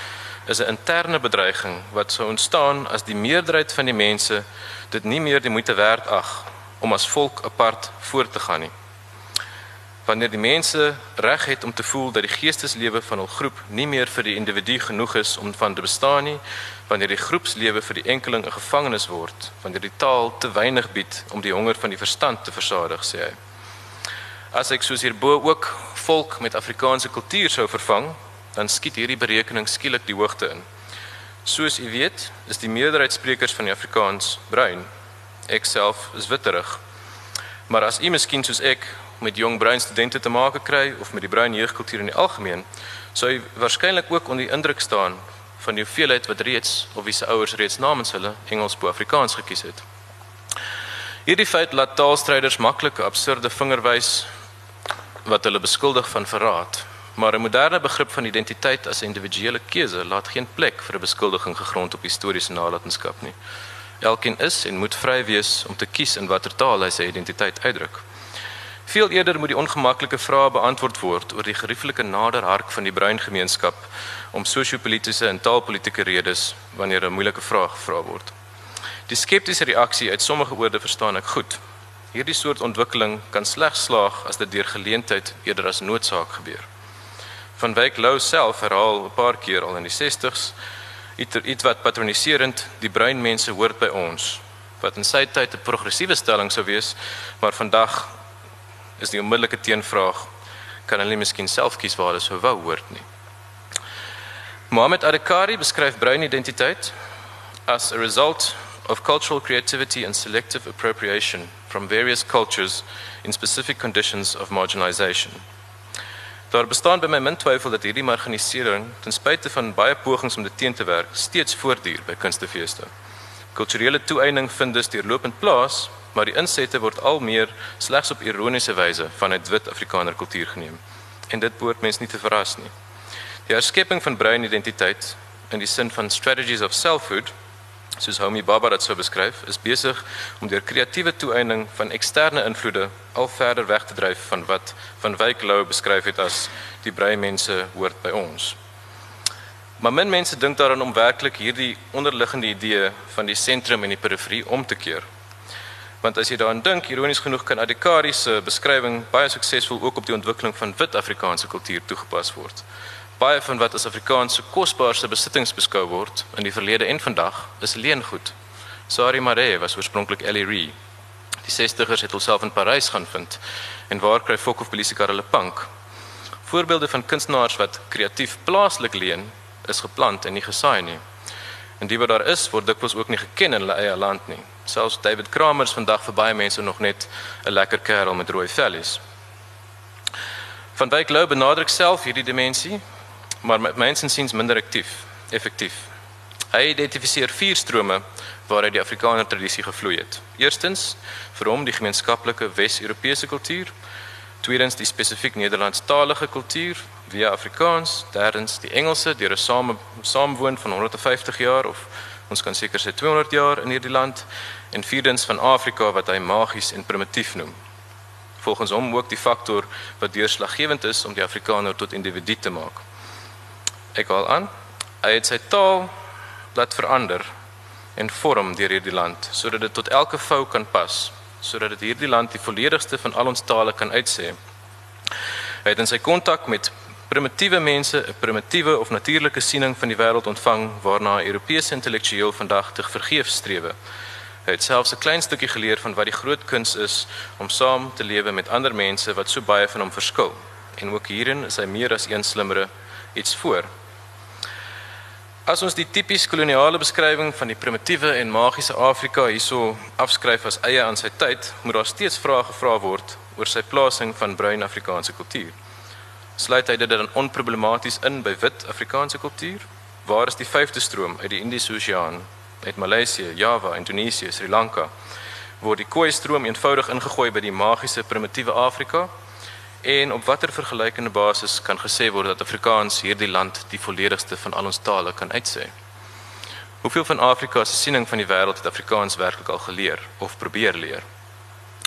is 'n interne bedreiging wat sou ontstaan as die meerderheid van die mense dit nie meer die moeite werd ag om as volk apart voort te gaan nie. Wanneer die mense reg het om te voel dat die geesteslewe van hul groep nie meer vir die individu genoeg is om van te bestaan nie, wanneer die groepslewe vir die enkeling 'n gevangenis word, wanneer die taal te weinig bied om die honger van die verstand te versadig, sê hy. As ek soos hierbo ook volk met Afrikaanse kultuur sou vervang, dan skiet hierdie berekening skielik die hoogte in. Soos u weet, is die meerderheid sprekers van die Afrikaans bruin. Ek self is witterig. Maar as u miskien soos ek met jong bruin studente te maak kry of met die bruin jeugkultuur in die algemeen, sou u waarskynlik ook onder die indruk staan van die hoeveelheid wat reeds of wie se ouers reeds namens hulle Engels bo Afrikaans gekies het. Hierdie feit laat taalstryders maklik 'n absurde vinger wys wat hulle beskuldig van verraad. Maar 'n moderne begrip van identiteit as 'n individuele keuse laat geen plek vir 'n beskuldiging gegrond op historiese nalatenskap nie. Elkeen is en moet vry wees om te kies in watter taal hy sy identiteit uitdruk. Veel eerder moet die ongemaklike vrae beantwoord word oor die gerieflike naderhark van die bruin gemeenskap om sosio-politiese en taalpolitiese redes wanneer 'n moeilike vraag gevra word. Die skeptiese reaksie uit sommige oorde verstaan ek goed. Hierdie soort ontwikkeling kan slegs slaag as dit deur geleentheid eerder as noodsaak gebeur. Van Wyk Lou self herhaal 'n paar keer al in die 60s iets wat patroniserend die bruin mense hoort by ons wat in sy tyd 'n progressiewe stelling sou wees maar vandag is die onmiddellike teenvraag kan hulle miskien self kies waar hulle sou wou hoort nie Mohammed Adekari beskryf bruin identiteit as a result of cultural creativity and selective appropriation from various cultures in specific conditions of marginalization Daar bestaan by my min twyfel dat hierdie marginalisering ten spyte van baie pogings om dit teen te werk, steeds voortduur by kunstefeeste. Kulturele toeëning vind dus deurlopend plaas, maar die insette word al meer slegs op ironiese wyse vanuit wit Afrikaner kultuur geneem. En dit behoort mens nie te verras nie. Die herskepping van bruin identiteit in die sin van strategies of selfhood soos Homie Baba dit sou beskryf, is besig om deur kreatiewe toeëning van eksterne invloede al verder weg te dryf van wat van Wyk Lou beskryf het as die breë mense hoort by ons. Maar min mense dink daaraan om werklik hierdie onderliggende idee van die sentrum en die periferie om te keer. Want as jy daaraan dink, ironies genoeg kan Adhikari se beskrywing baie suksesvol ook op die ontwikkeling van wit Afrikaanse kultuur toegepas word baie van wat as Afrikaanse kosbaarste besittings beskou word in die verlede en vandag is leengoed. Sari Mare was oorspronklik Ellie Ree. Die 60ers het homself in Parys gaan vind en waar kry Fok of Belisika hulle punk. Voorbeelde van kunstenaars wat kreatief plaaslik leen is geplant en nie gesaai nie. En die wat daar is, word dikwels ook nie geken in hulle eie land nie. Selfs David Kramer is vandag vir baie mense nog net 'n lekker kerel met rooi vellies. Van Wyk Lou benadruk self hierdie dimensie maar met my insiens minder aktief, effektief. Hy identifiseer vier strome waaruit die Afrikaner tradisie gevloei het. Eerstens, vir hom die gemeenskaplike Wes-Europese kultuur, tweedens die spesifiek Nederlandstalige kultuur via Afrikaans, derdens die Engelse deur 'n same saamwoon van 150 jaar of ons kan seker sê 200 jaar in hierdie land en vierdens van Afrika wat hy magies en primitief noem. Volgens hom ook die faktor wat deurslaggewend is om die Afrikaner tot individu te maak ek haal aan. Hy het sy taal laat verander en vorm deur hierdie land sodat dit tot elke vou kan pas sodat dit hierdie land die volledigste van al ons tale kan uitsê. Hy het in sy kontak met primitiewe mense 'n primitiewe of natuurlike siening van die wêreld ontvang waarna 'n Europese intellektueel vandag te vergeef strewe. Hy het selfs 'n klein stukkie geleer van wat die groot kuns is om saam te lewe met ander mense wat so baie van hom verskil. En ook hierin is hy meer as een slimmere iets voor As ons die tipies koloniale beskrywing van die primitiewe en magiese Afrika hierso afskryf as eie aan sy tyd, moet daar steeds vrae gevra word oor sy plasing van bruin Afrikaanse kultuur. Sluit hy dit dan onproblematies in by wit Afrikaanse kultuur? Waar is die vyfde stroom uit die Indiese Oseaan, uit Maleisië, Java, Indonesië, Sri Lanka? Word die Khoi stroom eenvoudig ingegooi by die magiese primitiewe Afrika? En op watter vergelykende basis kan gesê word dat Afrikaans hierdie land die volledigste van al ons tale kan uitsê? Hoeveel van Afrika se siening van die wêreld het Afrikaans werklik al geleer of probeer leer?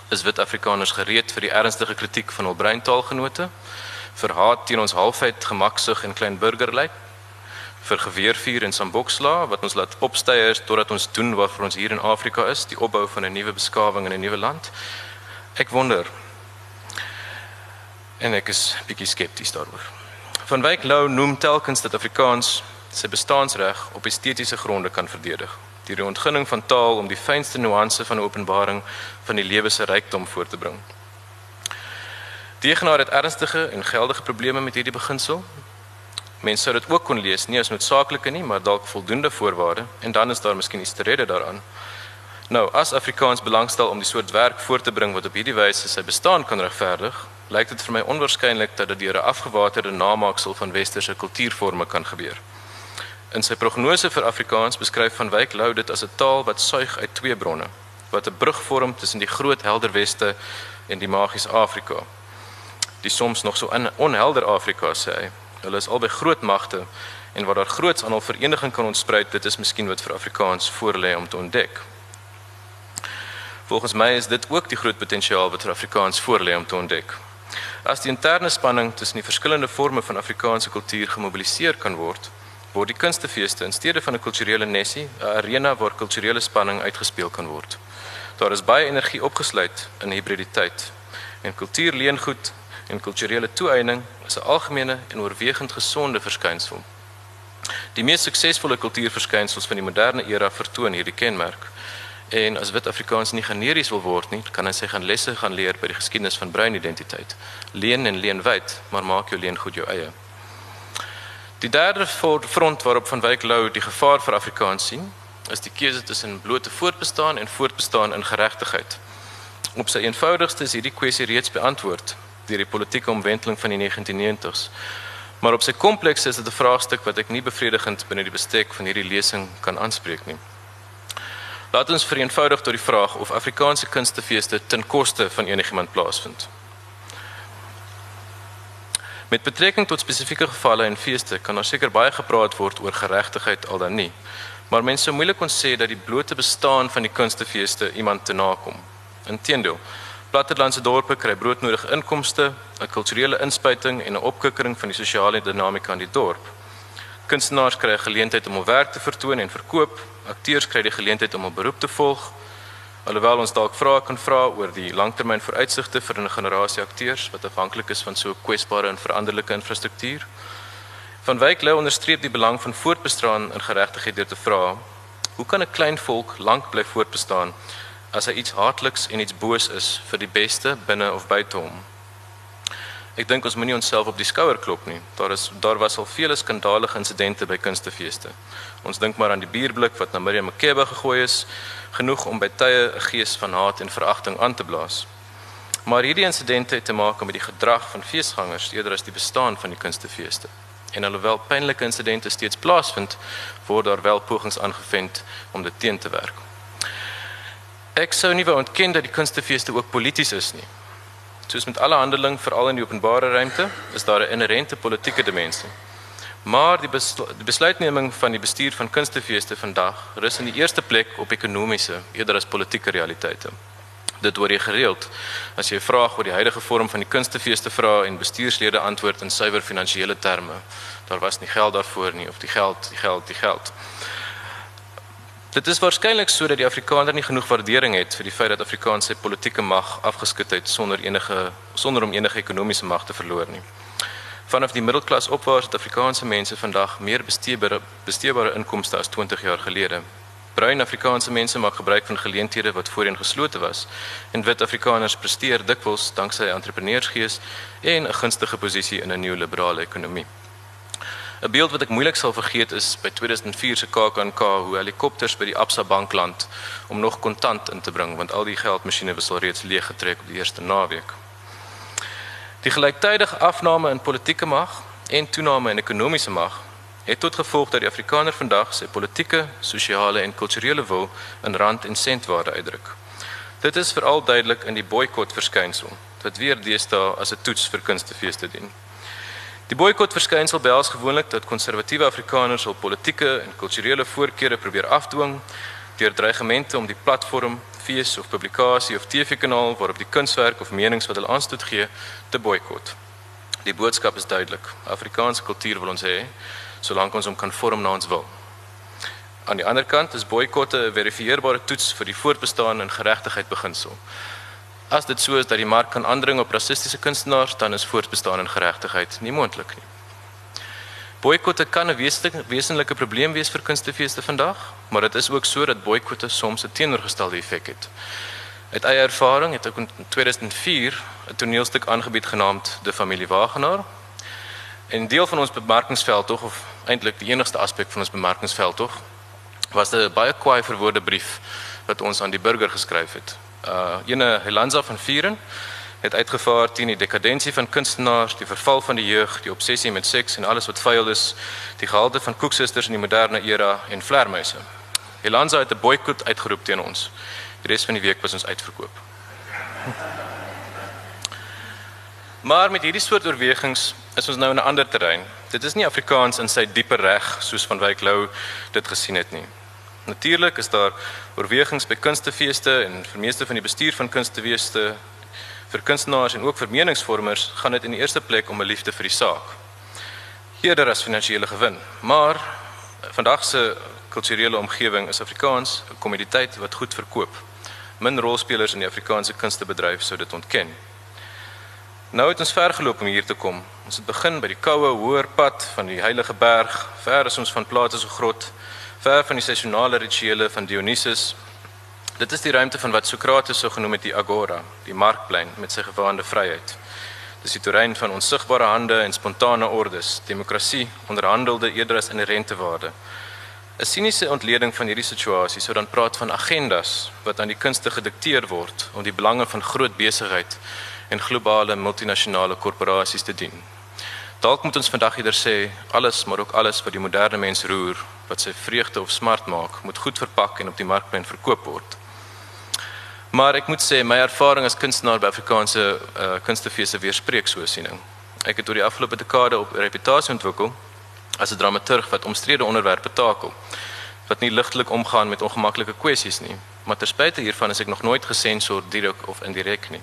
Is wit Afrikaners gereed vir die ernstige kritiek van hul breintaalgenote? Vir haat teen ons halfheid gemaksig en klein burgerlik? Vir geweervuur en samboksla wat ons laat opsteiers totdat ons doen wat vir ons hier in Afrika is, die opbou van 'n nuwe beskawing in 'n nuwe land? Ek wonder en ek is bietjie skepties daaroor. Van Wyk Lou noem telkens dat Afrikaans sy bestaansreg op estetiese gronde kan verdedig deur die ontginning van taal om die fynste nuance van 'n openbaring van die lewe se rykdom voor te bring. Die genaar het ernstige en geldige probleme met hierdie beginsel. Mense sou dit ook kon lees nie as noodsaaklike nie, maar dalk voldoende voorwaarde en dan is daar miskien iets te rede daaraan. Nou, as Afrikaans belangstel om die soort werk voor te bring wat op hierdie wyse sy bestaan kan regverdig, lyk dit vir my onwaarskynlik dat dit deur 'n afgewaterde namaaksel van westerse kultuurforme kan gebeur. In sy prognose vir Afrikaans beskryf van Wyk Lou dit as 'n taal wat suig uit twee bronne, wat 'n brug vorm tussen die groot helder weste en die magiese Afrika. Die soms nog so onhelder Afrika sê hy. Hulle is albei groot magte en waar daar groots aan hul vereniging kan ontspruit, dit is miskien wat vir Afrikaans voor lê om te ontdek. Volgens my is dit ook die groot potensiaal wat vir Afrikaans voorlê om te ontdek. As die interne spanning tussen die verskillende forme van Afrikaanse kultuur gemobiliseer kan word, word die kunstefeeste in steede van 'n kulturele nessie 'n arena waar kulturele spanning uitgespeel kan word. Daar is baie energie opgesluit in hibriditeit en kultuurleengoed en kulturele toeëning is 'n algemene en oorwegend gesonde verskynsel. Die mees suksesvolle kultuurverskynsels van die moderne era vertoon hierdie kenmerk. En as wit Afrikaans nie generies wil word nie, kan hy sy gaan lesse gaan leer by die geskiedenis van bruin identiteit. Leen en leen wyd, maar maak jou leen goed jou eie. Die derde front waarop van Wyk Lou die gevaar vir Afrikaans sien, is die keuse tussen blote voortbestaan en voortbestaan in geregtigheid. Op sy eenvoudigste is hierdie kwessie reeds beantwoord deur die politieke omwenteling van die 1990s. Maar op sy kompleks is dit 'n vraagstuk wat ek nie bevredigend binne die bestek van hierdie lesing kan aanspreek nie. Laat ons vereenvoudig tot die vraag of Afrikaanse kunstefeeste ten koste van enigiemand plaasvind. Met betrekking tot spesifieke gevalle en feeste kan daar seker baie gepraat word oor geregtigheid al dan nie. Maar mense sou moeilik kon sê dat die blote bestaan van die kunstefeeste iemand te nakom. Inteendeel, plattelandse dorpe kry broodnodige inkomste, 'n kulturele inspuiting en 'n opkikkering van die sosiale dinamika in die dorp. Kunstenaars kry 'n geleentheid om hul werk te vertoon en verkoop, akteurs kry die geleentheid om 'n beroep te volg. Alhoewel ons dalk vrae kan vra oor die langtermyn vooruitsigte vir 'n generasie akteurs wat afhanklik is van so kwesbare en veranderlike infrastruktuur. Van Wyk lê onderstreep die belang van voortbestaan in geregtigheid deur te vra: Hoe kan 'n klein volk lank bly voortbestaan as hy iets haatliks en iets boos is vir die beste binne of buite hom. Ek dink ons moenie onsself op die skouer klop nie. Daar is daar was al vele skandalige insidente by kunstefeeste. Ons dink maar aan die bierblik wat na Miriam Makeba gegooi is, genoeg om by tye 'n gees van haat en veragting aan te blaas. Maar hierdie insidente het te maak met die gedrag van feesgangers eerder as die bestaan van die kunstefeeste. En alhoewel pynlike insidente steeds plaasvind, word daar wel pogings aangewend om dit teen te werk. Ek sou nie wou ontken dat die kunstefeeste ook polities is nie. Soos met alle handeling veral in die openbare ruimte, is daar 'n inherente politieke dimensie. Maar die, beslu die besluitneming van die bestuur van kunstefeeste vandag rus in die eerste plek op ekonomiese eerder as politieke realiteite. Dit word gereeld as jy 'n vraag oor die huidige vorm van die kunstefeeste vra en bestuurslede antwoord in suiwer finansiële terme. Daar was nie geld daarvoor nie of die geld, die geld, die geld. Dit is waarskynlik sodat die Afrikaner nie genoeg waardering het vir die feit dat Afrikaans sy politieke mag afgeskit het sonder enige sonder om enige ekonomiese mag te verloor nie. Vanaf die middelklas opwaarts het Afrikaanse mense vandag meer besteebare besteebare inkomste as 20 jaar gelede. Bruin Afrikaanse mense maak gebruik van geleenthede wat voorheen geslote was en wit Afrikaners presteer dikwels danksy entrepreneursgees en 'n gunstige posisie in 'n nuwe liberale ekonomie. 'n Beeld wat ek moeilik sal vergeet is by 2004 se KAKNK hoe helikopters by die Absa bank land om nog kontant in te bring want al die geldmasjiene was al reeds leeg getrek op die eerste naweek. Die gelyktydige afname in politieke mag en toename in ekonomiese mag het tot gevolg dat die Afrikaner vandag sy politieke, sosiale en kulturele wil in rand en sentwaarde uitdruk. Dit is veral duidelik in die boikot verskynsel wat weer deesdae as 'n toets vir kunstefeeste dien. Die boikot verskynsel behels gewoonlik dat konservatiewe Afrikaners hul politieke en kulturele voorkeure probeer afdwing deur dreigemente om die platform, fees of publikasie of TV-kanaal waarop die kunswerk of menings wat hulle aanstoot gee, te boikot. Die boodskap is duidelik. Afrikaanse kultuur wil ons hê solank ons hom kan vorm na ons wil. Aan die ander kant is boikotte 'n verifieerbare toets vir die voortbestaan en geregtigheid beginsel. As dit so is dat die mark kan aandring op rassistiese kunstenaars, dan is voortbestaan en geregtigheid nie moontlik nie. Boikotte kan 'n wesenlike probleem wees vir kunstefeeste vandag, maar dit is ook so dat boikotte soms 'n teenoorgestelde effek het. Uit eie ervaring het ek in 2004 'n toneelstuk aangebied genaamd De Familie Wagenaar. En deel van ons bemarkingsveld tog of eintlik die enigste aspek van ons bemarkingsveld tog was 'n baie kwaai verwoorde brief wat ons aan die burger geskryf het uh ene Helanza van Vieren het uitgevaar teen die dekadensie van kunstenaars, die verval van die jeug, die obsessie met seks en alles wat vuil is, die gehalte van koeksusters in die moderne era en vlermuise. Helanza het 'n boikot uitgeroep teen ons. Die res van die week was ons uitverkoop. Maar met hierdie soort oorwegings is ons nou in 'n ander terrein. Dit is nie Afrikaans in sy diepe reg soos van Wyk Lou dit gesien het nie. Natuurlik is daar oorwegings by kunstefeeste en vir meeste van die bestuur van kunstefeeste vir kunstenaars en ook vir meningsvormers gaan dit in die eerste plek om 'n liefde vir die saak. Eerder as finansiële gewin, maar vandag se kulturele omgewing is Afrikaans 'n kommoditeit wat goed verkoop. Min rolspelers in die Afrikaanse kunstebedryf sou dit ontken. Nou het ons ver geloop om hier te kom. Ons het begin by die koue, hoër pad van die Heilige Berg, ver is ons van Plato se grot, ver van die seisonale rituele van Dionysus. Dit is die ruimte van wat Sokrates sou genoem het die agora, die markplein met sy gewaande vryheid. Dis die terrein van onsigbare hande en spontane ordes, demokrasie, onderhandelde eerder as inherente waarde. 'n Siniese ontleding van hierdie situasie sou dan praat van agendas wat aan die kunste gedikteer word om die belange van groot besigheid en globale multinasjonale korporasies te dien. Dalk moet ons vandag eerder sê alles maar ook alles wat die moderne mens roer, wat sy vreugde of smart maak, moet goed verpak en op die markplein verkoop word. Maar ek moet sê my ervaring as kunstenaar by Afrikaanse uh, kunstefeeste weerspreek so siening. Ek het oor die afgelope dekade op reputasie ontwikkel as 'n dramaturg wat omstrede onderwerpe takel wat nie ligtelik omgaan met ongemaklike kwessies nie, maar ter spyte hiervan is ek nog nooit gesensor direk of indirek nie.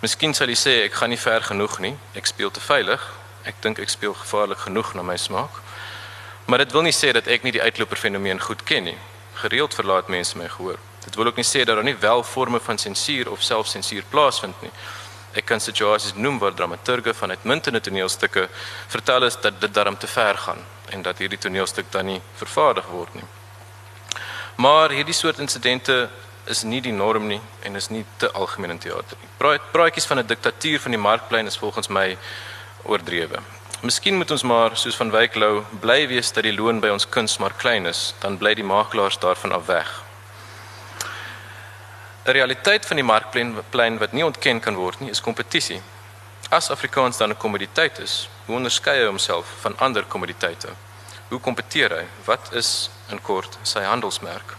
Miskien sal jy sê ek gaan nie ver genoeg nie, ek speel te veilig. Ek dink ek speel gevaarlik genoeg na my smaak. Maar dit wil nie sê dat ek nie die uitloper fenomeen goed ken nie. Gereeld verlaat mense my gehoor. Dit wil ook nie sê dat daar nie wel forme van sensuur of selfsensuur plaasvind nie. Ek kan situasies noem waar dramaturge van uitmuntende toneelstukke vertel is dat dit daarom te ver gaan en dat hierdie toneelstuk dan nie vervaardig word nie. Maar hierdie soort insidente is nie die norm nie en is nie te algemeen in teater nie. Praatjies van 'n diktatuur van die markplein is volgens my oordrewe. Miskien moet ons maar soos van Wyk Lou bly wees dat die loon by ons kuns maar klein is, dan bly die makelaars daarvan af weg. 'n realiteit van die markplein wat nie ontken kan word nie, is kompetisie. As Afrikaans dan 'n kommoditeit is, hoe onderskei hy homself van ander kommoditeite? Hoe kompeteer hy? Wat is in kort sy handelsmerk?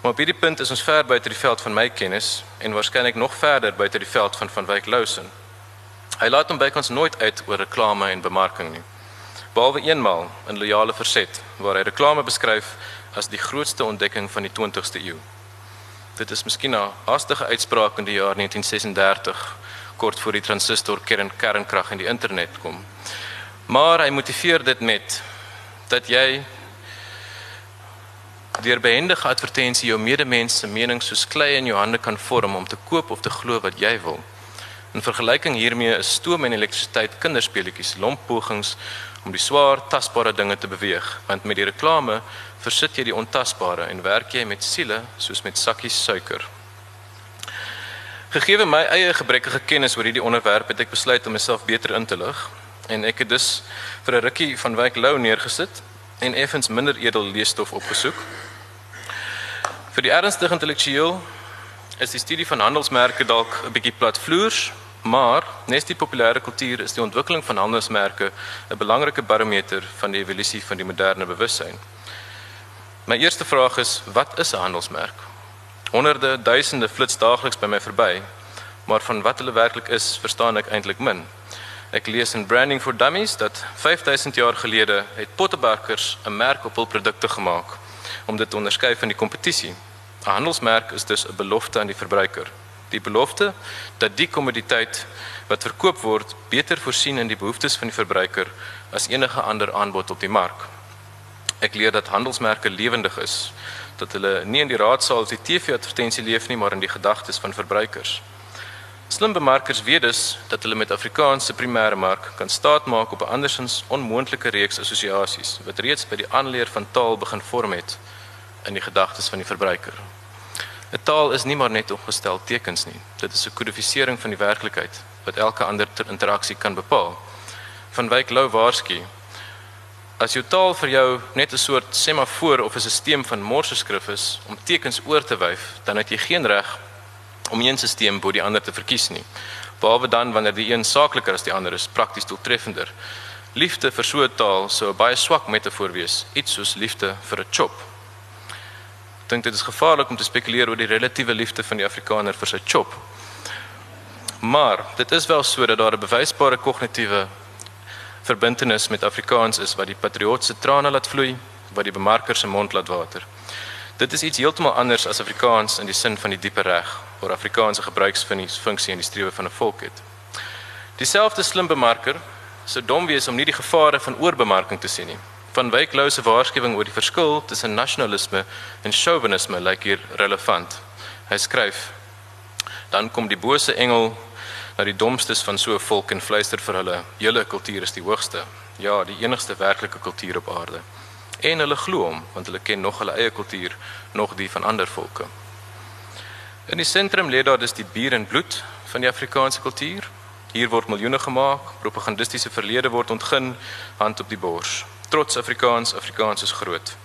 Maar op hierdie punt is ons ver buite die veld van my kennis en waarskynlik nog verder buite die veld van van Wyk Lousen. Hy laat hom bykans nooit uit oor reklame en bemarking nie. Behalwe eenmaal in loyale verset waar hy reklame beskryf as die grootste ontdekking van die 20ste eeu. Dit is miskien 'n haastige uitspraak in die jaar 1936 kort voor die transistor kern kernkrag en die internet kom. Maar hy motiveer dit met dat jy deur behendige advertensie jou medemens se mening soos klei in jou hande kan vorm om te koop of te glo wat jy wil. In vergelyking hiermee is stoom en elektrisiteit kinderspeletjies, lomp pogings om die swaar tasbare dinge te beweeg, want met die reklame versit jy die ontasbare en werk jy met siele soos met sakkies suiker. Gegee my eie gebrekkige kennis oor hierdie onderwerp het ek besluit om myself beter in te lig en ek het dus vir 'n rukkie van Wyk Lou neergesit en effens minder edel leesstof opgesoek. Vir die ernstig intellektueel is die studie van handelsmerke dalk 'n bietjie platvloers, maar nes die populêre kultuur is die ontwikkeling van handelsmerke 'n belangrike barometer van die evolusie van die moderne bewussyn. My eerste vraag is wat is 'n handelsmerk? Honderde, duisende flits daagliks by my verby, maar van wat hulle werklik is, verstaan ek eintlik min. Ek lees in Branding for Dummies dat 5000 jaar gelede het pottebakkers 'n merk op hul produkte gemaak om dit te onderskei van die kompetisie. 'n Handelsmerk is dus 'n belofte aan die verbruiker. Die belofte dat die kommoditeit wat verkoop word beter voorsien in die behoeftes van die verbruiker as enige ander aanbod op die mark. Ek leer dat handelsmerke lewendig is, dat hulle nie in die raadsaal of die TV-advertensie leef nie, maar in die gedagtes van verbruikers. Slim bemarkers weet dus dat hulle met Afrikaanse primêre mark kan staatmaak op 'n andersins onmoontlike reeks assosiasies wat reeds by die aanleer van taal begin vorm het in die gedagtes van die verbruiker. 'n Taal is nie maar net opgestel tekens nie. Dit is 'n kodifisering van die werklikheid wat elke ander interaksie kan bepaal. Van Wyk Lou waarsku As jou taal vir jou net 'n soort semafoor of 'n stelsel van morseskrif is om tekens oor te wyf, dan het jy geen reg om een stelsel bo die ander te verkies nie. Behalwe dan wanneer die een saakliker as die ander is, prakties doeltreffender. Liefde vir so 'n taal sou 'n baie swak metafoor wees, iets soos liefde vir 'n chop. Dink dit is gevaarlik om te spekuleer oor die relatiewe liefde van die Afrikaner vir sy chop. Maar dit is wel so dat daar 'n bewysbare kognitiewe verbintenis met Afrikaans is wat die patriot se trane laat vloei, wat die bemarker se mond laat water. Dit is iets heeltemal anders as Afrikaans in die sin van die diepe reg, waar Afrikaanse gebruiksfunksie in die strewe van 'n volk het. Dieselfde slim bemarker sou dom wees om nie die gevare van oorbemarking te sien nie. Van Wyk Lou se waarskuwing oor die verskil tussen nasionalisme en chauvinisme lyk hier relevant. Hy skryf: Dan kom die bose engel na die domstes van so 'n volk en fluister vir hulle: "Julle kultuur is die hoogste. Ja, die enigste werklike kultuur op aarde." En hulle glo hom, want hulle ken nog hulle eie kultuur, nog die van ander volke. In die sentrum lê daar dus die bier en bloed van die Afrikaanse kultuur. Hier word miljoene gemaak, propagandistiese verlede word ontgin, hand op die bors. Trots Afrikaans, Afrikaans is groot.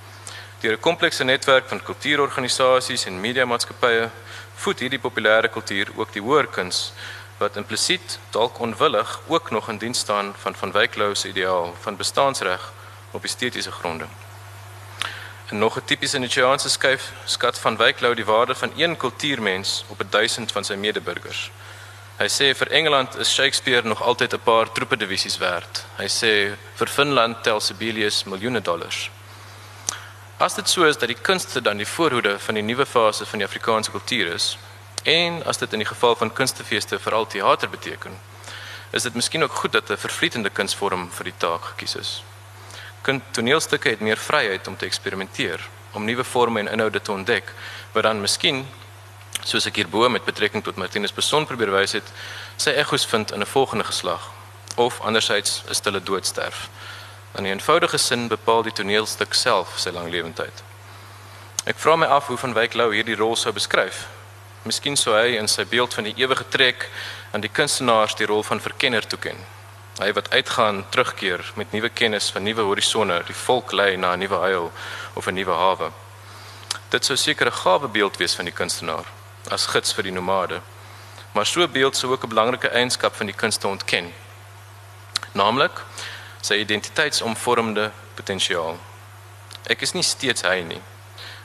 Deur 'n komplekse netwerk van kultuurorganisasies en mediamaatskappye voed hierdie populêre kultuur ook die hoër kuns wat implisiet dalk onwillig ook nog in diens staan van van Wyk Lou se ideaal van bestaansreg op estetiese gronde. En nog 'n tipiese Nietzscheaanse skuif skat van Wyk Lou die waarde van een kultuurmens op 1000 van sy medeburgers. Hy sê vir Engeland is Shakespeare nog altyd 'n paar troepe divisies werd. Hy sê vir Finland tel Sibelius miljoene dollars. As dit so is dat die kunste dan die voorhoede van die nuwe fase van die Afrikaanse kultuur is, En as dit in die geval van kunstefeeste veral teater beteken, is dit miskien ook goed dat 'n vervlietende kunsvorm vir die taak gekies is. Kunt toneelstukke het meer vryheid om te eksperimenteer, om nuwe forme en inhoude te ontdek, wat dan miskien soos ek hierbo met betrekking tot Martinus Beson probeer wys het, sy egos vind in 'n volgende geslag of andersins is hulle doodsterf. In 'n eenvoudige sin bepaal die toneelstuk self sy lang lewendheid. Ek vra my af hoe van Wyk Lou hierdie rol sou beskryf Miskien sou hy in sy beeld van die ewige trek aan die kunstenaars die rol van verkenner toeken. Hy wat uitgaan, terugkeer met nuwe kennis van nuwe horisonne, die volk lei na 'n nuwe huil of 'n nuwe hawe. Dit sou seker 'n gawe beeld wees van die kunstenaar as gids vir die nomade. Maar so beeld sou ook 'n belangrike eienskap van die kunste ontken. Naamlik sy identiteitsomvormende potensiaal. Ek is nie steeds hy nie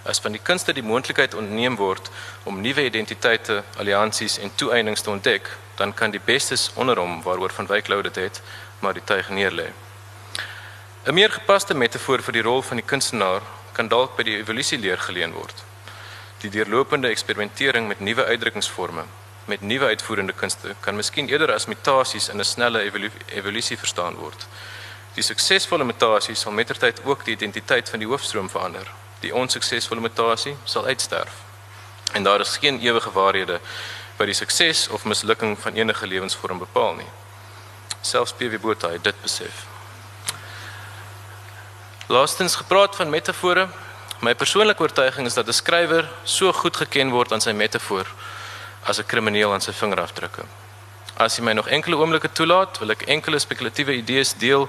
as van die kunste die moontlikheid ontneem word om nuwe identiteite, alliansies en toeënings te ontdek, dan kan die bestes onder hom waaroor van Wyk Lou dit het, maar die tuig neerlê. 'n Meer gepaste metafoor vir die rol van die kunstenaar kan dalk by die evolusie leer geleen word. Die deurlopende eksperimentering met nuwe uitdrukkingsforme, met nuwe uitvoerende kunste kan miskien eerder as mutasies in 'n snelle evolu evolusie verstaan word. Die suksesvolle mutasies sal mettertyd ook die identiteit van die hoofstroom verander die onsuksesvolle mutasie sal uitsterf. En daar is geen ewige waarhede wat die sukses of mislukking van enige lewensvorm bepaal nie. Selfs PW Botha het dit besef. Laastens gepraat van metafore. My persoonlike oortuiging is dat 'n skrywer so goed geken word aan sy metafoor as 'n krimineel aan sy vingerafdrukke. As jy my nog enkele oomblikke toelaat, wil ek enkele spekulatiewe idees deel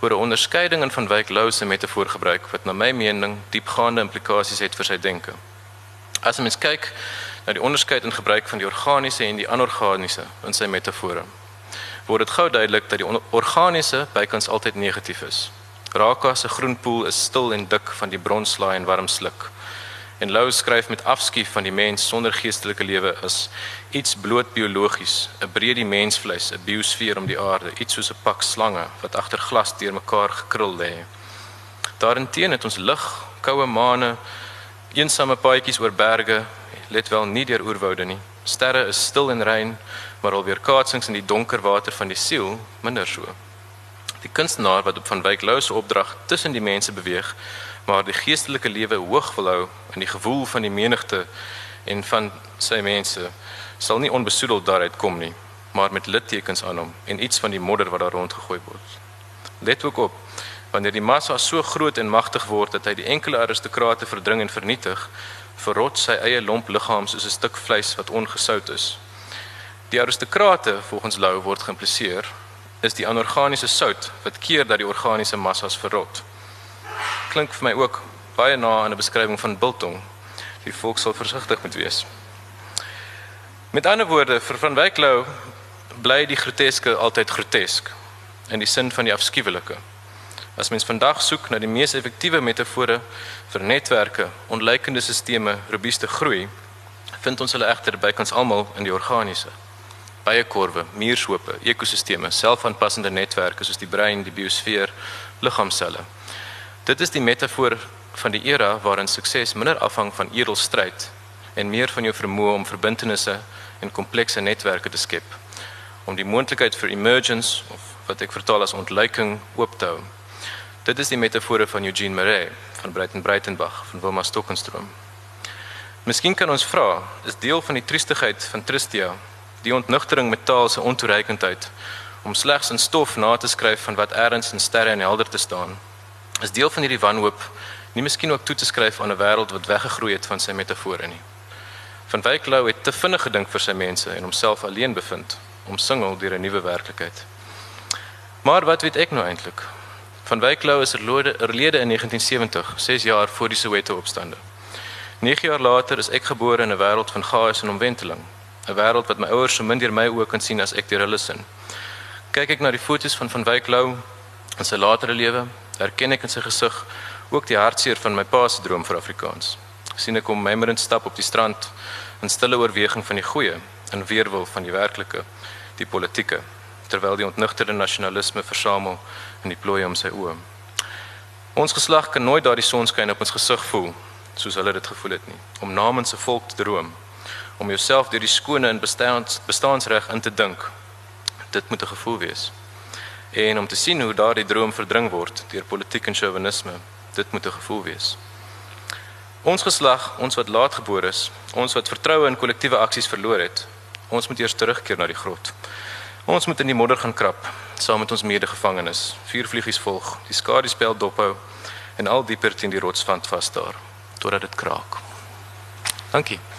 oor 'n onderskeiding in van Wyk Lou se metafoor gebruik wat na my mening diepgaande implikasies het vir sy denke. As mens kyk na die onderskeid in gebruik van die organiese en die anorganiese in sy metafore, word dit gou duidelik dat die organiese bykans altyd negatief is. Raka se groenpoel is stil en dik van die bronslaai en warm sluk. En Lou skryf met afskuw van die mens sonder geestelike lewe as iets bloot biologies, 'n breë die mensvleis, 'n biosfeer om die aarde, iets soos 'n pak slange wat agter glas deurmekaar gekrul lê. Daarenteen het ons lig, koue maane, eensame paadjies oor berge, let wel nie deur oerwoude nie. Sterre is stil en rein, maar alweer kaatsings in die donker water van die siel minder so. Die kunstenaar wat op van Wyk Lou se opdrag tussen die mense beweeg, maar die geestelike lewe hoog wil hou in die gewoel van die menigte en van sy mense sal nie onbesoedeld daaruit kom nie maar met littekens aan hom en iets van die modder wat daar rondgegooi word. Let ook op wanneer die massa so groot en magtig word dat hy die enkele aristokrate verdring en vernietig verrot sy eie lomp liggaam soos 'n stuk vleis wat ongesout is. Die aristokrate volgens Lou word geïmpliseer is die anorganiese sout wat keer dat die organiese massas verrot klink vir my ook baie na aan 'n beskrywing van biltong. Die volk sal versigtig moet wees. Met ander woorde, vir van Wyk Lou bly die groteske altyd grotesk in die sin van die afskuwelike. As mens vandag soek na die mees effektiewe metafore vir netwerke, onlykende stelsels, robuuste groei, vind ons hulle egter bykans almal in die organiese. Baie korwe, muurshope, ekosisteme, selfaanpassende netwerke soos die brein, die biosfeer, liggaamselle Dit is die metafoor van die era waarin sukses minder afhang van edel stryd en meer van jou vermoë om verbintenisse en komplekse netwerke te skep om die moontlikheid vir emergence of wat ek vertaal as ontluiking oop te hou. Dit is die metafore van Eugene Marais van Breiten Breitenbach van Wilma Stokenstroom. Miskien kan ons vra, is deel van die triestigheid van Tristia die ontnugtering met taal se ontoereikendheid om slegs in stof na te skryf van wat erns en sterre en helder te staan. Is deel van hierdie wanhoop nie miskien ook toe te skryf aan 'n wêreld wat weggegroei het van sy metafore nie. Van Wyk Lou het te vinnig gedink vir sy mense en homself alleen bevind, omsingel deur 'n nuwe werklikheid. Maar wat weet ek nou eintlik? Van Wyk Lou is oorlede in 1970, 6 jaar voor die Soweto opstande. 9 jaar later is ek gebore in 'n wêreld van chaos en omwenteling, 'n wêreld wat my ouers so min deur my oë kan sien as ek deur hulle sien. Kyk ek na die foto's van van Wyk Lou in sy latere lewe, herken ek in sy gesig ook die hartseer van my pa se droom vir Afrikaans. Sien ek hom memorend stap op die strand in stille oorweging van die goeie en weerwil van die werklike, die politieke, terwyl die ontnugterde nasionalisme versamel in die plooi om sy oë. Ons geslag kan nooit daardie sonskyn op ons gesig voel soos hulle dit gevoel het nie, om namens 'n volk te droom, om jouself deur die skone en bestaans bestaansreg in te dink. Dit moet 'n gevoel wees. En om te sien hoe daardie droom verdring word deur politiek en chauvinisme, dit moet 'n gevoel wees. Ons geslag, ons wat laatgebore is, ons wat vertroue in kollektiewe aksies verloor het, ons moet eers terugkeer na die grot. Ons moet in die modder gaan krap saam met ons medegevangenes. Vier vliegies volg, die skadiespel dophou en al dieper teen die rotswand vasstaar totdat dit kraak. Dankie.